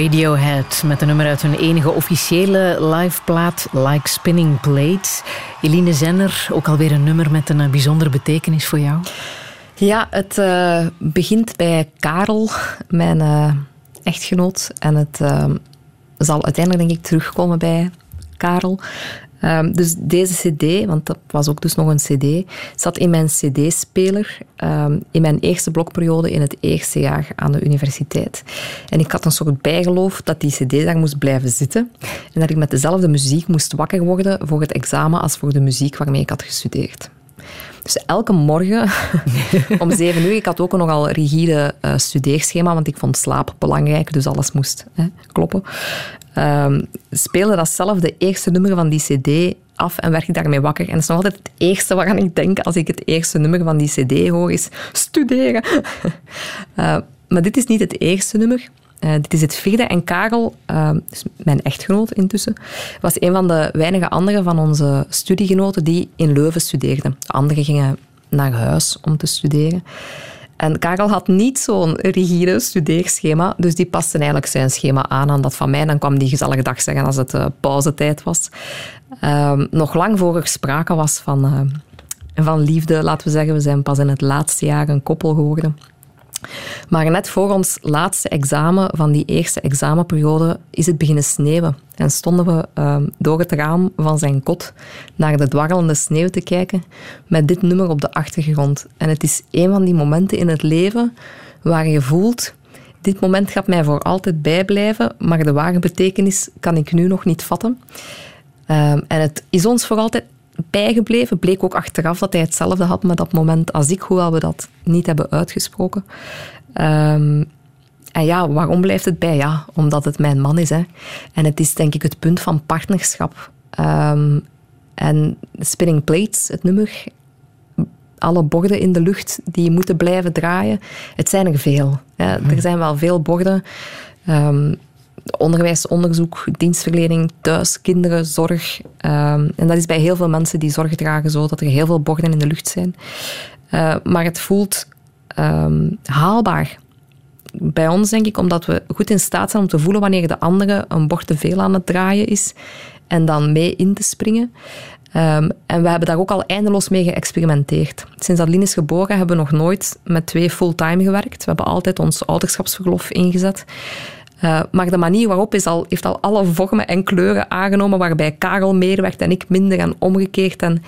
Radiohead met een nummer uit hun enige officiële liveplaat Like Spinning Plates. Eline Zenner, ook alweer een nummer met een eh, bijzondere betekenis voor jou. Ja, het eh, begint bij Karel, mijn eh, echtgenoot. En het zal uiteindelijk, denk ik, terugkomen bij Karel. Ehm, dus deze cd, want dat was ook dus nog een cd, zat in mijn cd-speler ehm, in mijn eerste blokperiode in het eerste jaar aan de universiteit. En ik had een soort bijgeloof dat die cd daar moest blijven zitten en dat ik met dezelfde muziek moest wakker worden voor het examen als voor de muziek waarmee ik had gestudeerd. Dus elke morgen om zeven uur, ik had ook een nogal rigide eh, studeerschema, want ik vond slaap belangrijk, dus alles moest hè, kloppen. Ehm, speelde datzelfde eerste nummer van die cd af en werd ik daarmee wakker. En dat is nog altijd het eerste waaraan ik denk als ik het eerste nummer van die cd hoor, is studeren. Eh, maar dit is niet het eerste nummer. Eh, dit is het vierde. En Karel, dus mijn echtgenoot intussen, was een van de weinige anderen van onze studiegenoten die in Leuven studeerden. De anderen gingen naar huis om te studeren. En Karel had niet zo'n rigide studeerschema, dus die paste eigenlijk zijn schema aan aan dat van mij. Dan kwam die gezellige dag zeggen als het uh, pauzetijd was. Ehm, nog lang voor er sprake was van, uh, van liefde, laten we zeggen. We zijn pas in het laatste jaar een koppel geworden. Maar net voor ons laatste examen van die eerste examenperiode is het beginnen sneeuwen. En stonden we uh, door het raam van zijn kot naar de dwarrelende sneeuw te kijken met dit nummer op de achtergrond. En het is een van die momenten in het leven waar je voelt... Dit moment gaat mij voor altijd bijblijven, maar de ware betekenis kan ik nu nog niet vatten. Um, en het is ons voor altijd bijgebleven. Bleek ook achteraf dat hij hetzelfde had met dat moment als ik, hoewel we dat niet hebben uitgesproken. Um, en ja, waarom blijft het bij? Ja, omdat het mijn man is. Hè. En het is denk ik het punt van partnerschap. Um, en Spinning Plates, het nummer, alle borden in de lucht die moeten blijven draaien. Het zijn er veel. Ja, er zijn wel veel borden. Um, onderwijs, onderzoek, dienstverlening, thuis, kinderen, zorg. Um, en dat is bij heel veel mensen die zorg dragen zo, dat er heel veel borden in de lucht zijn. Uh, maar het voelt um, haalbaar. Bij ons denk ik, omdat we goed in staat zijn om te voelen wanneer de andere een bord te veel aan het draaien is en dan mee in te springen. Um, en we hebben daar ook al eindeloos mee geëxperimenteerd. Sinds Adeline is geboren hebben we nog nooit met twee fulltime gewerkt. We hebben altijd ons ouderschapsverlof ingezet. Uh, maar de manier waarop is al, heeft al alle vormen en kleuren aangenomen, waarbij Karel meer werkt en ik minder en omgekeerd. En,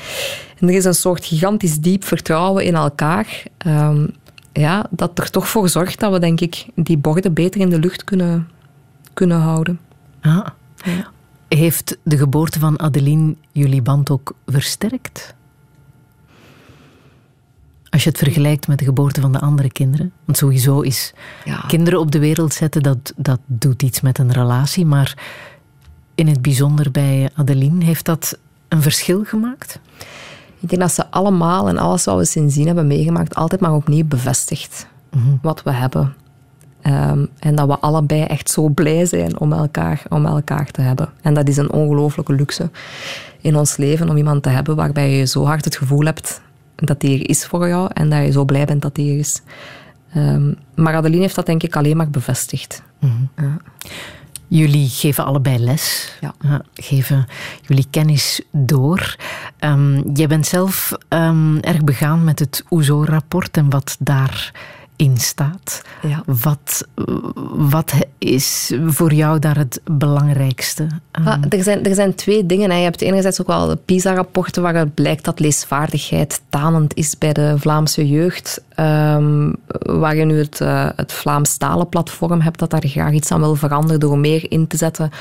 en er is een soort gigantisch diep vertrouwen in elkaar, um, ja, dat er toch voor zorgt dat we, denk ik, die borden beter in de lucht kunnen, kunnen houden. Ah. Ja. Heeft de geboorte van Adeline jullie band ook versterkt? Als je het vergelijkt met de geboorte van de andere kinderen. Want sowieso is ja. kinderen op de wereld zetten, dat, dat doet iets met een relatie. Maar in het bijzonder bij Adeline, heeft dat een verschil gemaakt? Ik denk dat ze allemaal en alles wat we sindsdien hebben meegemaakt, altijd maar opnieuw bevestigt mm -hmm. wat we hebben. Um, en dat we allebei echt zo blij zijn om elkaar, om elkaar te hebben. En dat is een ongelooflijke luxe in ons leven om iemand te hebben waarbij je zo hard het gevoel hebt dat die er is voor jou en dat je zo blij bent dat die er is. Um, maar Adeline heeft dat denk ik alleen maar bevestigd. Mm -hmm. ja. Jullie geven allebei les, ja. geven jullie kennis door. Um, jij bent zelf um, erg begaan met het OESO-rapport en wat daar in staat. Ja. Wat, wat is voor jou daar het belangrijkste? Ah, er, zijn, er zijn twee dingen. Hè. Je hebt enerzijds ook wel de PISA-rapporten waaruit blijkt dat leesvaardigheid tanend is bij de Vlaamse jeugd. Um, waar je nu het, uh, het Vlaams talenplatform hebt dat daar graag iets aan wil veranderen door meer in te zetten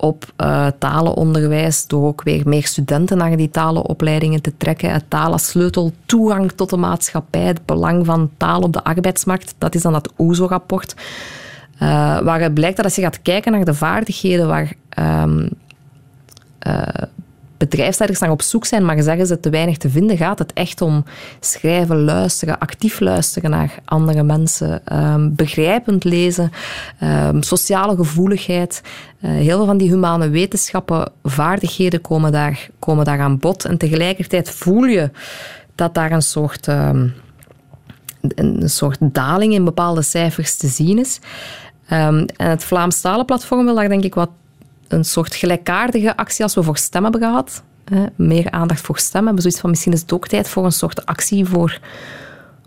op uh, talenonderwijs, door ook weer meer studenten naar die talenopleidingen te trekken. Het taal als sleutel, toegang tot de maatschappij, het belang van taal op de arbeidsmarkt. Dat is dan dat OESO-rapport. Uh, waar het blijkt dat als je gaat kijken naar de vaardigheden waar um, uh, bedrijfsleiders naar op zoek zijn, maar zeggen ze te weinig te vinden, gaat het echt om schrijven, luisteren, actief luisteren naar andere mensen, um, begrijpend lezen, um, sociale gevoeligheid. Uh, heel veel van die humane wetenschappen, vaardigheden komen daar, komen daar aan bod. En tegelijkertijd voel je dat daar een soort, um, een soort daling in bepaalde cijfers te zien is. Ehm, en het Vlaams platform wil daar denk ik wat een soort gelijkaardige actie als we voor stem hebben gehad. Hè, meer aandacht voor stem hebben. Zoiets van misschien is het ook tijd voor een soort actie voor,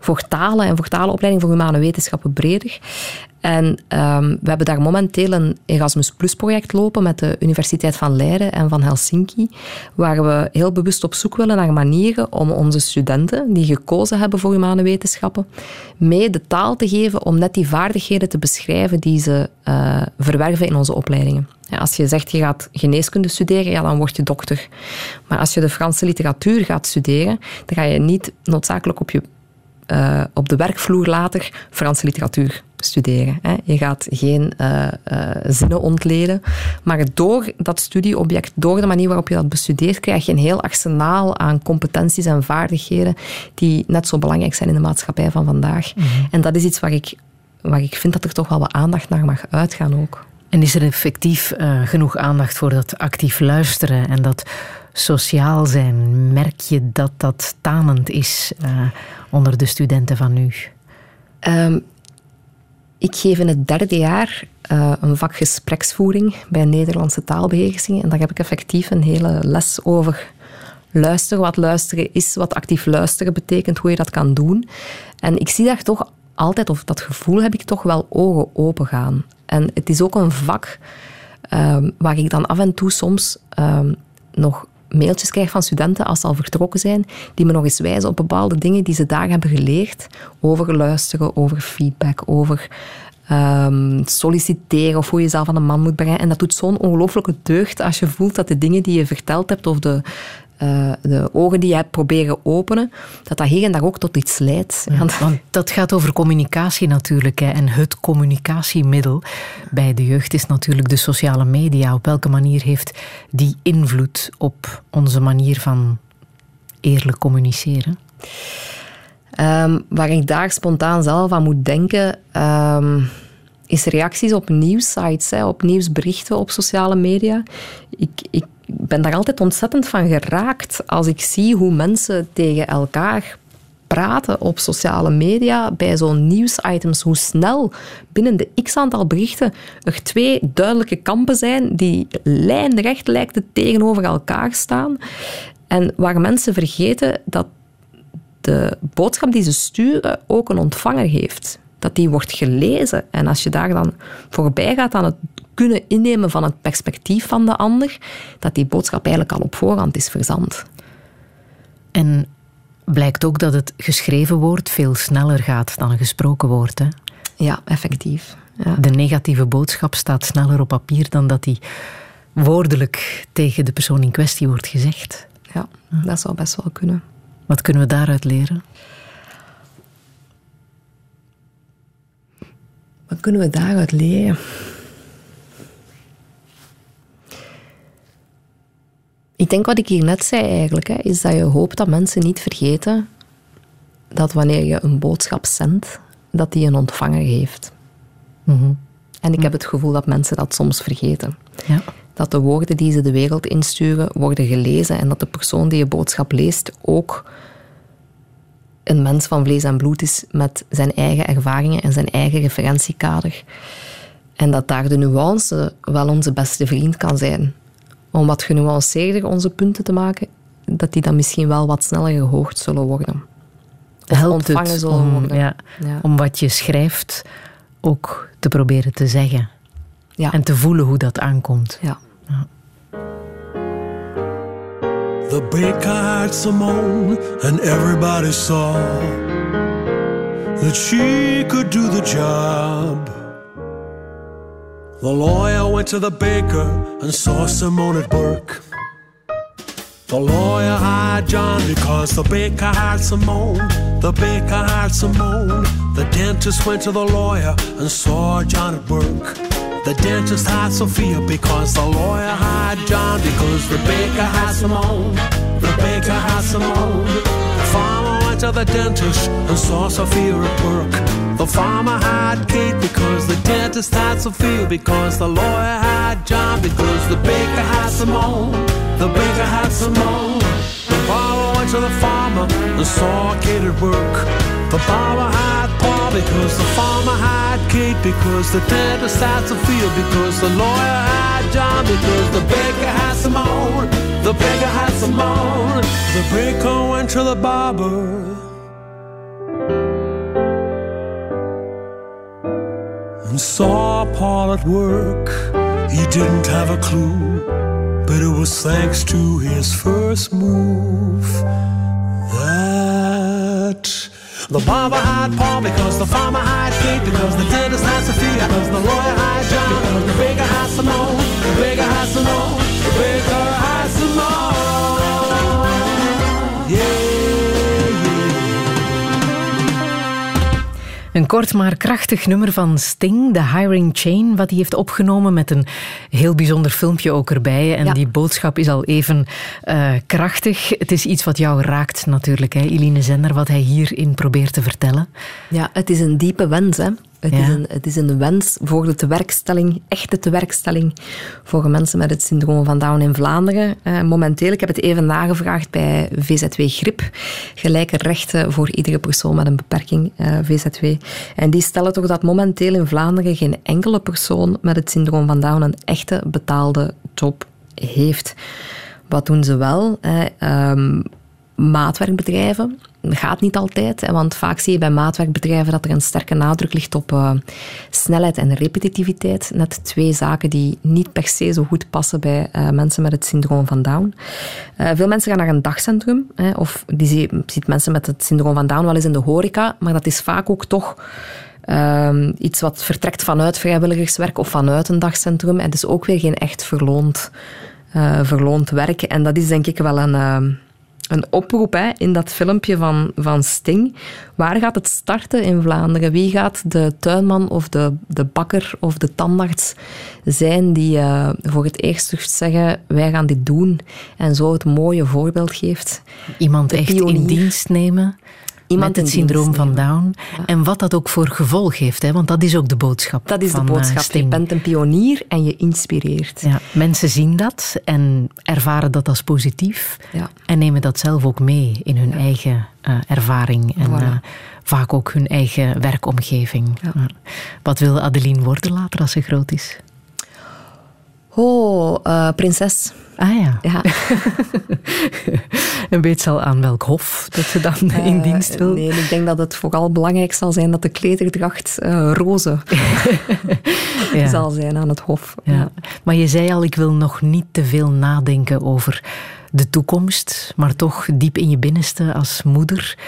voor talen en voor talenopleiding voor humane wetenschappen breder. En ehm, we hebben daar momenteel een Erasmus Plus project lopen met de Universiteit van Leiden en van Helsinki, waar we heel bewust op zoek willen naar manieren om onze studenten die gekozen hebben voor humane wetenschappen, mee de taal te geven om net die vaardigheden te beschrijven die ze uh, verwerven in onze opleidingen. Als je zegt je gaat geneeskunde studeren, ja, dan word je dokter. Maar als je de Franse literatuur gaat studeren, dan ga je niet noodzakelijk op je uh, op de werkvloer later Franse literatuur studeren. Hè. Je gaat geen uh, uh, zinnen ontleden, maar door dat studieobject, door de manier waarop je dat bestudeert, krijg je een heel arsenaal aan competenties en vaardigheden die net zo belangrijk zijn in de maatschappij van vandaag. Mm -hmm. En dat is iets waar ik, waar ik vind dat er toch wel wat aandacht naar mag uitgaan ook. En is er effectief uh, genoeg aandacht voor dat actief luisteren en dat sociaal zijn? Merk je dat dat tanend is uh, onder de studenten van nu? Um, ik geef in het derde jaar uh, een vak gespreksvoering bij Nederlandse taalbeheersing. En daar heb ik effectief een hele les over luisteren. Wat luisteren is, wat actief luisteren betekent, hoe je dat kan doen. En ik zie daar toch altijd, of dat gevoel heb ik toch wel ogen open gaan. En het is ook een vak um, waar ik dan af en toe soms um, nog mailtjes krijg van studenten als ze al vertrokken zijn, die me nog eens wijzen op bepaalde dingen die ze daar hebben geleerd. Over luisteren, over feedback, over um, solliciteren of hoe je jezelf aan een man moet brengen. En dat doet zo'n ongelooflijke deugd als je voelt dat de dingen die je verteld hebt of de, uh, de ogen die je hebt proberen openen, dat dat hier en daar ook tot iets leidt. Ja, want dat gaat over communicatie natuurlijk. Hè. En het communicatiemiddel bij de jeugd is natuurlijk de sociale media. Op welke manier heeft die invloed op onze manier van eerlijk communiceren? Um, waar ik daar spontaan zelf aan moet denken, um, is reacties op nieuwsites, hè, op nieuwsberichten op sociale media. Ik, ik ben daar altijd ontzettend van geraakt als ik zie hoe mensen tegen elkaar praten op sociale media bij zo'n nieuwsitems, hoe snel binnen de x-aantal berichten er twee duidelijke kampen zijn die lijnrecht lijken tegenover elkaar staan en waar mensen vergeten dat de boodschap die ze sturen ook een ontvanger heeft. Dat die wordt gelezen. En als je daar dan voorbij gaat aan het kunnen innemen van het perspectief van de ander, dat die boodschap eigenlijk al op voorhand is verzand. En blijkt ook dat het geschreven woord veel sneller gaat dan een gesproken woord. Hè? Ja, effectief. Ja. De negatieve boodschap staat sneller op papier dan dat die woordelijk tegen de persoon in kwestie wordt gezegd. Ja, dat zou best wel kunnen. Wat kunnen we daaruit leren? Wat kunnen we daaruit leren? Ik denk wat ik hier net zei eigenlijk, hè, is dat je hoopt dat mensen niet vergeten dat wanneer je een boodschap zendt, dat die een ontvanger heeft. Mm -hmm. En ik heb het gevoel dat mensen dat soms vergeten. Ja. Dat de woorden die ze de wereld insturen worden gelezen en dat de persoon die je boodschap leest ook een mens van vlees en bloed is met zijn eigen ervaringen en zijn eigen referentiekader. En dat daar de nuance wel onze beste vriend kan zijn. Om wat genuanceerder onze punten te maken, dat die dan misschien wel wat sneller gehoord zullen worden. Of Helpt ontvangen zullen om, worden. Ja, ja. om wat je schrijft ook te proberen te zeggen. Ja. En te voelen hoe dat aankomt. Ja. ja. The baker had Simone, and everybody saw that she could do the job. The lawyer went to the baker and saw Simone at work. The lawyer hired John because the baker hired Simone. The baker hired Simone. The dentist went to the lawyer and saw John at work. The dentist hired Sophia because the lawyer hired John because the baker had Simone. The baker had Simone. To the dentist and saw Sophia at work. The farmer had Kate because the dentist had Sophia because the lawyer had John because the baker had Simone. The baker had Simone. The farmer went to the farmer and saw Kate at work. The barber had Paul because the farmer had Kate because the dentist had Sophia because the lawyer had John because the baker had Simone. The baker had Simone. The baker went to the barber. And saw Paul at work. He didn't have a clue, but it was thanks to his first move that the barber had Paul because the farmer had Kate because the dentist had Sophia because the lawyer had John because the baker had Simone, the baker had Simone, the baker. Yeah, Een kort maar krachtig nummer van Sting, The Hiring Chain, wat hij heeft opgenomen met een heel bijzonder filmpje ook erbij. En Ja. die boodschap is al even eh, krachtig. Het is iets wat jou raakt natuurlijk, hè, Eline Zender, wat hij hierin probeert te vertellen. Ja, het is een diepe wens. Hè. Het, Ja. is een, het is een wens voor de tewerkstelling, echte tewerkstelling voor mensen met het syndroom van Down in Vlaanderen. Eh, momenteel, ik heb het even nagevraagd bij VZW Grip. Gelijke rechten voor iedere persoon met een beperking, eh, VZW. En die stellen toch dat momenteel in Vlaanderen geen enkele persoon met het syndroom van Down een echte betaalde job heeft. Wat doen ze wel? Hè? Ehm, maatwerkbedrijven. Gaat niet altijd, want vaak zie je bij maatwerkbedrijven dat er een sterke nadruk ligt op eh, snelheid en repetitiviteit. Net twee zaken die niet per se zo goed passen bij eh, mensen met het syndroom van Down. Eh, veel mensen gaan naar een dagcentrum, hè, of die zie, ziet mensen met het syndroom van Down wel eens in de horeca, maar dat is vaak ook toch Ehm, iets wat vertrekt vanuit vrijwilligerswerk of vanuit een dagcentrum. En is ook weer geen echt verloond, verloond werk. En dat is denk ik wel een, ehm, een oproep hè, in dat filmpje van, van Sting. Waar gaat het starten in Vlaanderen? Wie gaat de tuinman of de, de bakker of de tandarts zijn die eh, voor het eerst zeggen wij gaan dit doen en zo het mooie voorbeeld geeft? Iemand De echt in dienst nemen. Iemand met het syndroom van. Down. En wat dat ook voor gevolg heeft, hè, want dat is ook de boodschap. Dat is de van, eh, boodschap. Je bent een pionier en je inspireert. Ja, mensen zien dat en ervaren dat als positief Ja. en nemen dat zelf ook mee in hun eigen eh, ervaring en Voilà. eh, vaak ook hun eigen werkomgeving. Wat wil Adeline worden later als ze groot is? Oh, prinses. Ah ja, Ja. en weet ze al aan welk hof dat ze dan in Eh, dienst wil? Nee, ik denk dat het vooral belangrijk zal zijn dat de klederdracht eh, roze Ja. zal zijn aan het hof. Ja. Maar je zei al, ik wil nog niet te veel nadenken over de toekomst, maar toch diep in je binnenste als moeder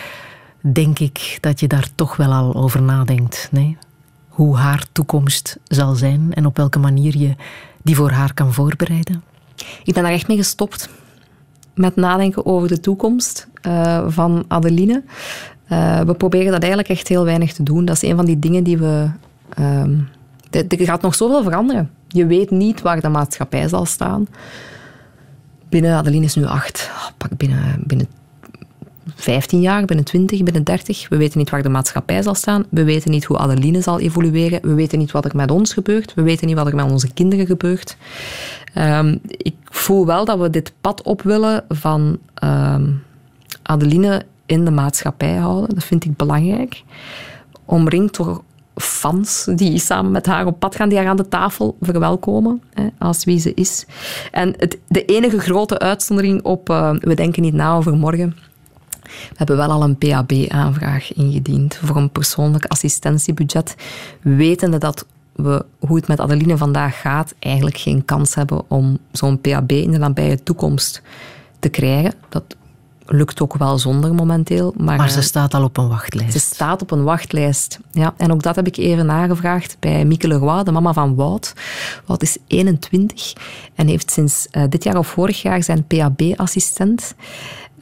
denk ik dat je daar toch wel al over nadenkt. Nee? Hoe haar toekomst zal zijn en op welke manier je die voor haar kan voorbereiden. Ik ben daar echt mee gestopt. Met nadenken over de toekomst eh, van Adeline. Eh, we proberen dat eigenlijk echt heel weinig te doen. Dat is een van die dingen die we... ehm, er gaat nog zoveel veranderen. Je weet niet waar de maatschappij zal staan. Binnen, Adeline is nu acht. Oh, pak binnen, binnen 15 jaar, binnen 20, binnen 30. We weten niet waar de maatschappij zal staan. We weten niet hoe Adeline zal evolueren. We weten niet wat er met ons gebeurt. We weten niet wat er met onze kinderen gebeurt. Ehm, ik voel wel dat we dit pad op willen van ehm, Adeline in de maatschappij houden. Dat vind ik belangrijk. Omringd door fans die samen met haar op pad gaan, die haar aan de tafel verwelkomen hè, als wie ze is. En het, de enige grote uitzondering op eh, we denken niet na over morgen. We hebben wel al een PAB-aanvraag ingediend voor een persoonlijk assistentiebudget, wetende dat we, hoe het met Adeline vandaag gaat, eigenlijk geen kans hebben om zo'n PAB in de nabije toekomst te krijgen. Dat lukt ook wel zonder momenteel. Maar, Maar ze eh, staat al op een wachtlijst. ze staat op een wachtlijst. Ja, en ook dat heb ik even nagevraagd bij Mieke Leroy, de mama van Wout. Wout is 21 en heeft sinds eh, dit jaar of vorig jaar zijn PAB-assistent.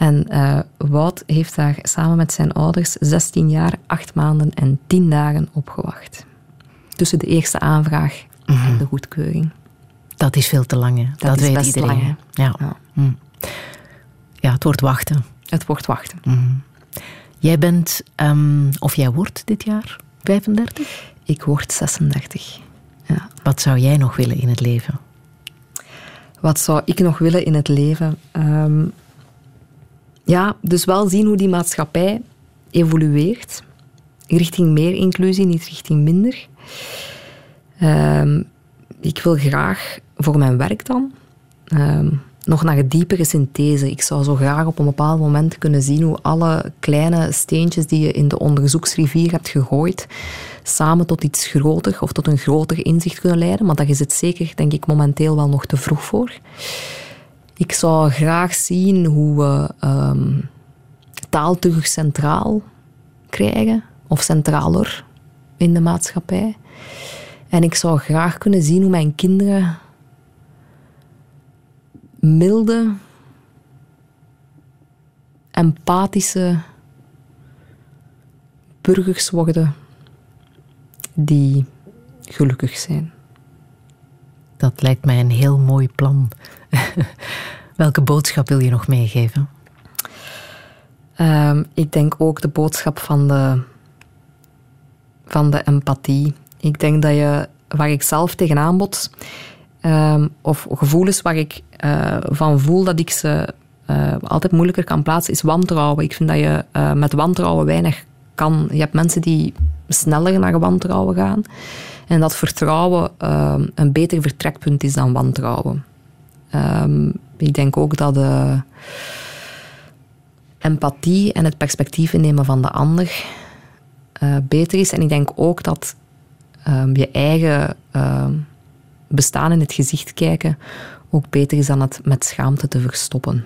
En eh, Wout heeft daar samen met zijn ouders 16 jaar, 8 maanden en 10 dagen op gewacht. Tussen de eerste aanvraag en de goedkeuring. Dat is veel te lang, hè. Dat, is weet best iedereen. lang, hè. Ja. Ja. Hm. ja, het wordt wachten. Het wordt wachten. Jij bent, ehm, of jij wordt dit jaar 35? Ik word 36. Ja. Wat zou jij nog willen in het leven? Wat zou ik nog willen in het leven? Ehm, ja, dus wel zien hoe die maatschappij evolueert. Richting meer inclusie, niet richting minder. Ehm, ik wil graag voor mijn werk dan ehm, nog naar een diepere synthese. Ik zou zo graag op een bepaald moment kunnen zien hoe alle kleine steentjes die je in de onderzoeksrivier hebt gegooid, samen tot iets groter of tot een groter inzicht kunnen leiden. Maar daar is het zeker, denk ik, momenteel wel nog te vroeg voor. Ik zou graag zien hoe we ehm, taal centraal krijgen, of centraler in de maatschappij. En ik zou graag kunnen zien hoe mijn kinderen milde, empathische burgers worden die gelukkig zijn. Dat lijkt mij een heel mooi plan. Welke boodschap wil je nog meegeven? Ehm, ik denk ook de boodschap van de, van de empathie. Ik denk dat je, waar ik zelf tegenaan bots, ehm, of gevoelens waar ik eh, van voel dat ik ze eh, altijd moeilijker kan plaatsen, is wantrouwen. Ik vind dat je eh, met wantrouwen weinig kan. Je hebt mensen die sneller naar wantrouwen gaan. En dat vertrouwen ehm, een beter vertrekpunt is dan wantrouwen. Ehm, ik denk ook dat de empathie en het perspectief innemen van de ander eh, beter is. En ik denk ook dat ehm, je eigen ehm, bestaan in het gezicht kijken ook beter is dan het met schaamte te verstoppen.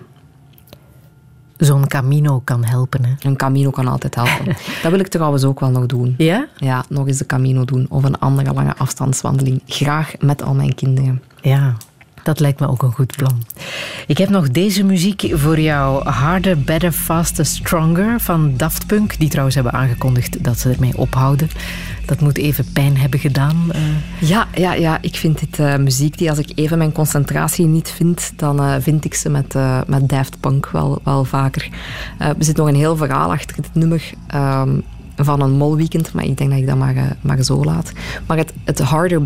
Zo'n camino kan helpen. Hè? Een camino kan altijd helpen. dat wil ik trouwens ook wel nog doen. Ja? Ja, nog eens de camino doen. Of een andere lange afstandswandeling. Graag met al mijn kinderen. Ja, dat lijkt me ook een goed plan. Ik heb nog deze muziek voor jou. Harder, Better, Faster, Stronger van Daft Punk. Die trouwens hebben aangekondigd dat ze ermee ophouden. Dat moet even pijn hebben gedaan. eh. Ja, ja, ja, ik vind dit eh, muziek die als ik even mijn concentratie niet vind, dan eh, vind ik ze met, met Daft Punk wel, wel vaker. Er zit nog een heel verhaal achter dit nummer ehm, van een molweekend, maar ik denk dat ik dat maar, maar zo laat. Maar het, het harder,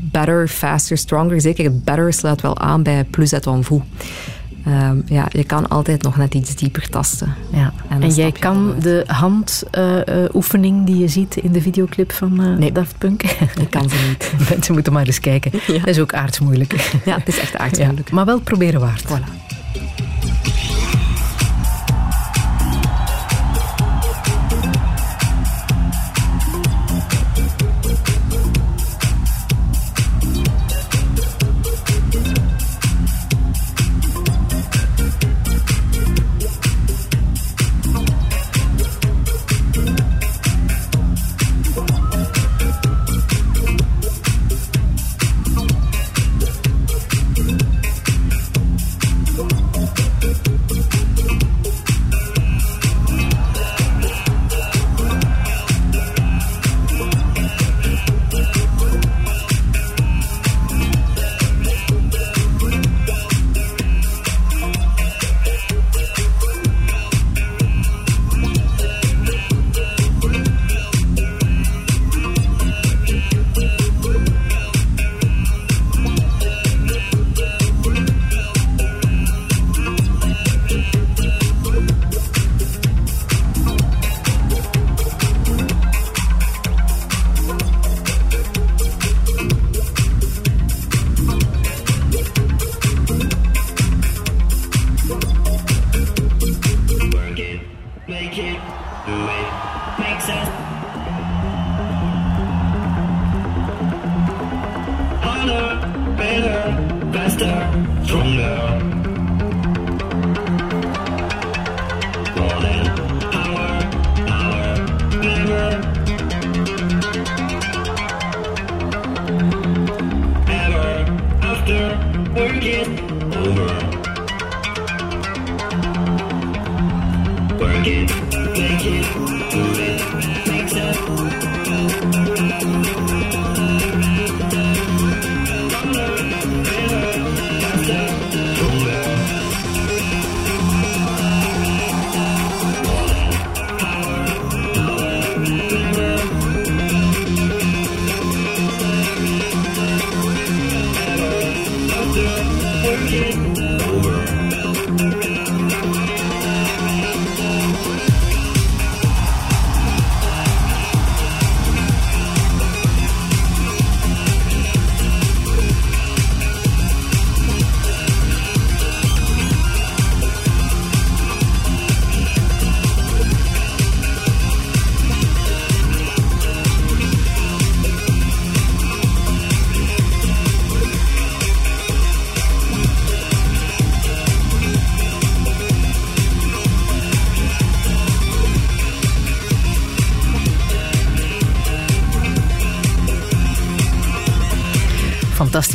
better, faster, stronger, zeker het better sluit wel aan bij plus et en vous. Ehm, ja, je kan altijd nog net iets dieper tasten. Ja. En, jij kan de handoefening die je ziet in de videoclip van eh, Nee. Daft Punk. Ik kan ze niet. Mensen moeten maar eens kijken. Dat is ook aardsmoeilijk. Ja, het is echt Ja, aardsmoeilijk. maar wel proberen waard. Voilà.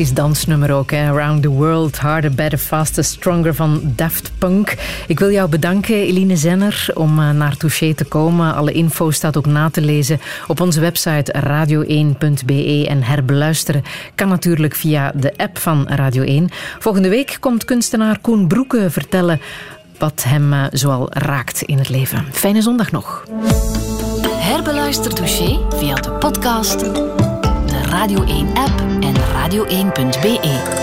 Fantastisch dansnummer ook. Hè? Around the World, Harder, Better, Faster, Stronger van Daft Punk. Ik wil jou bedanken, Eline Zenner, om eh, naar Touché te komen. Alle info staat ook na te lezen op onze website radio1.be. En herbeluisteren kan natuurlijk via de app van Radio 1. Volgende week komt kunstenaar Koen Broeke vertellen wat hem eh, zoal raakt in het leven. Fijne zondag nog. Herbeluister Touché via de podcast, de Radio 1-app en radio1.be.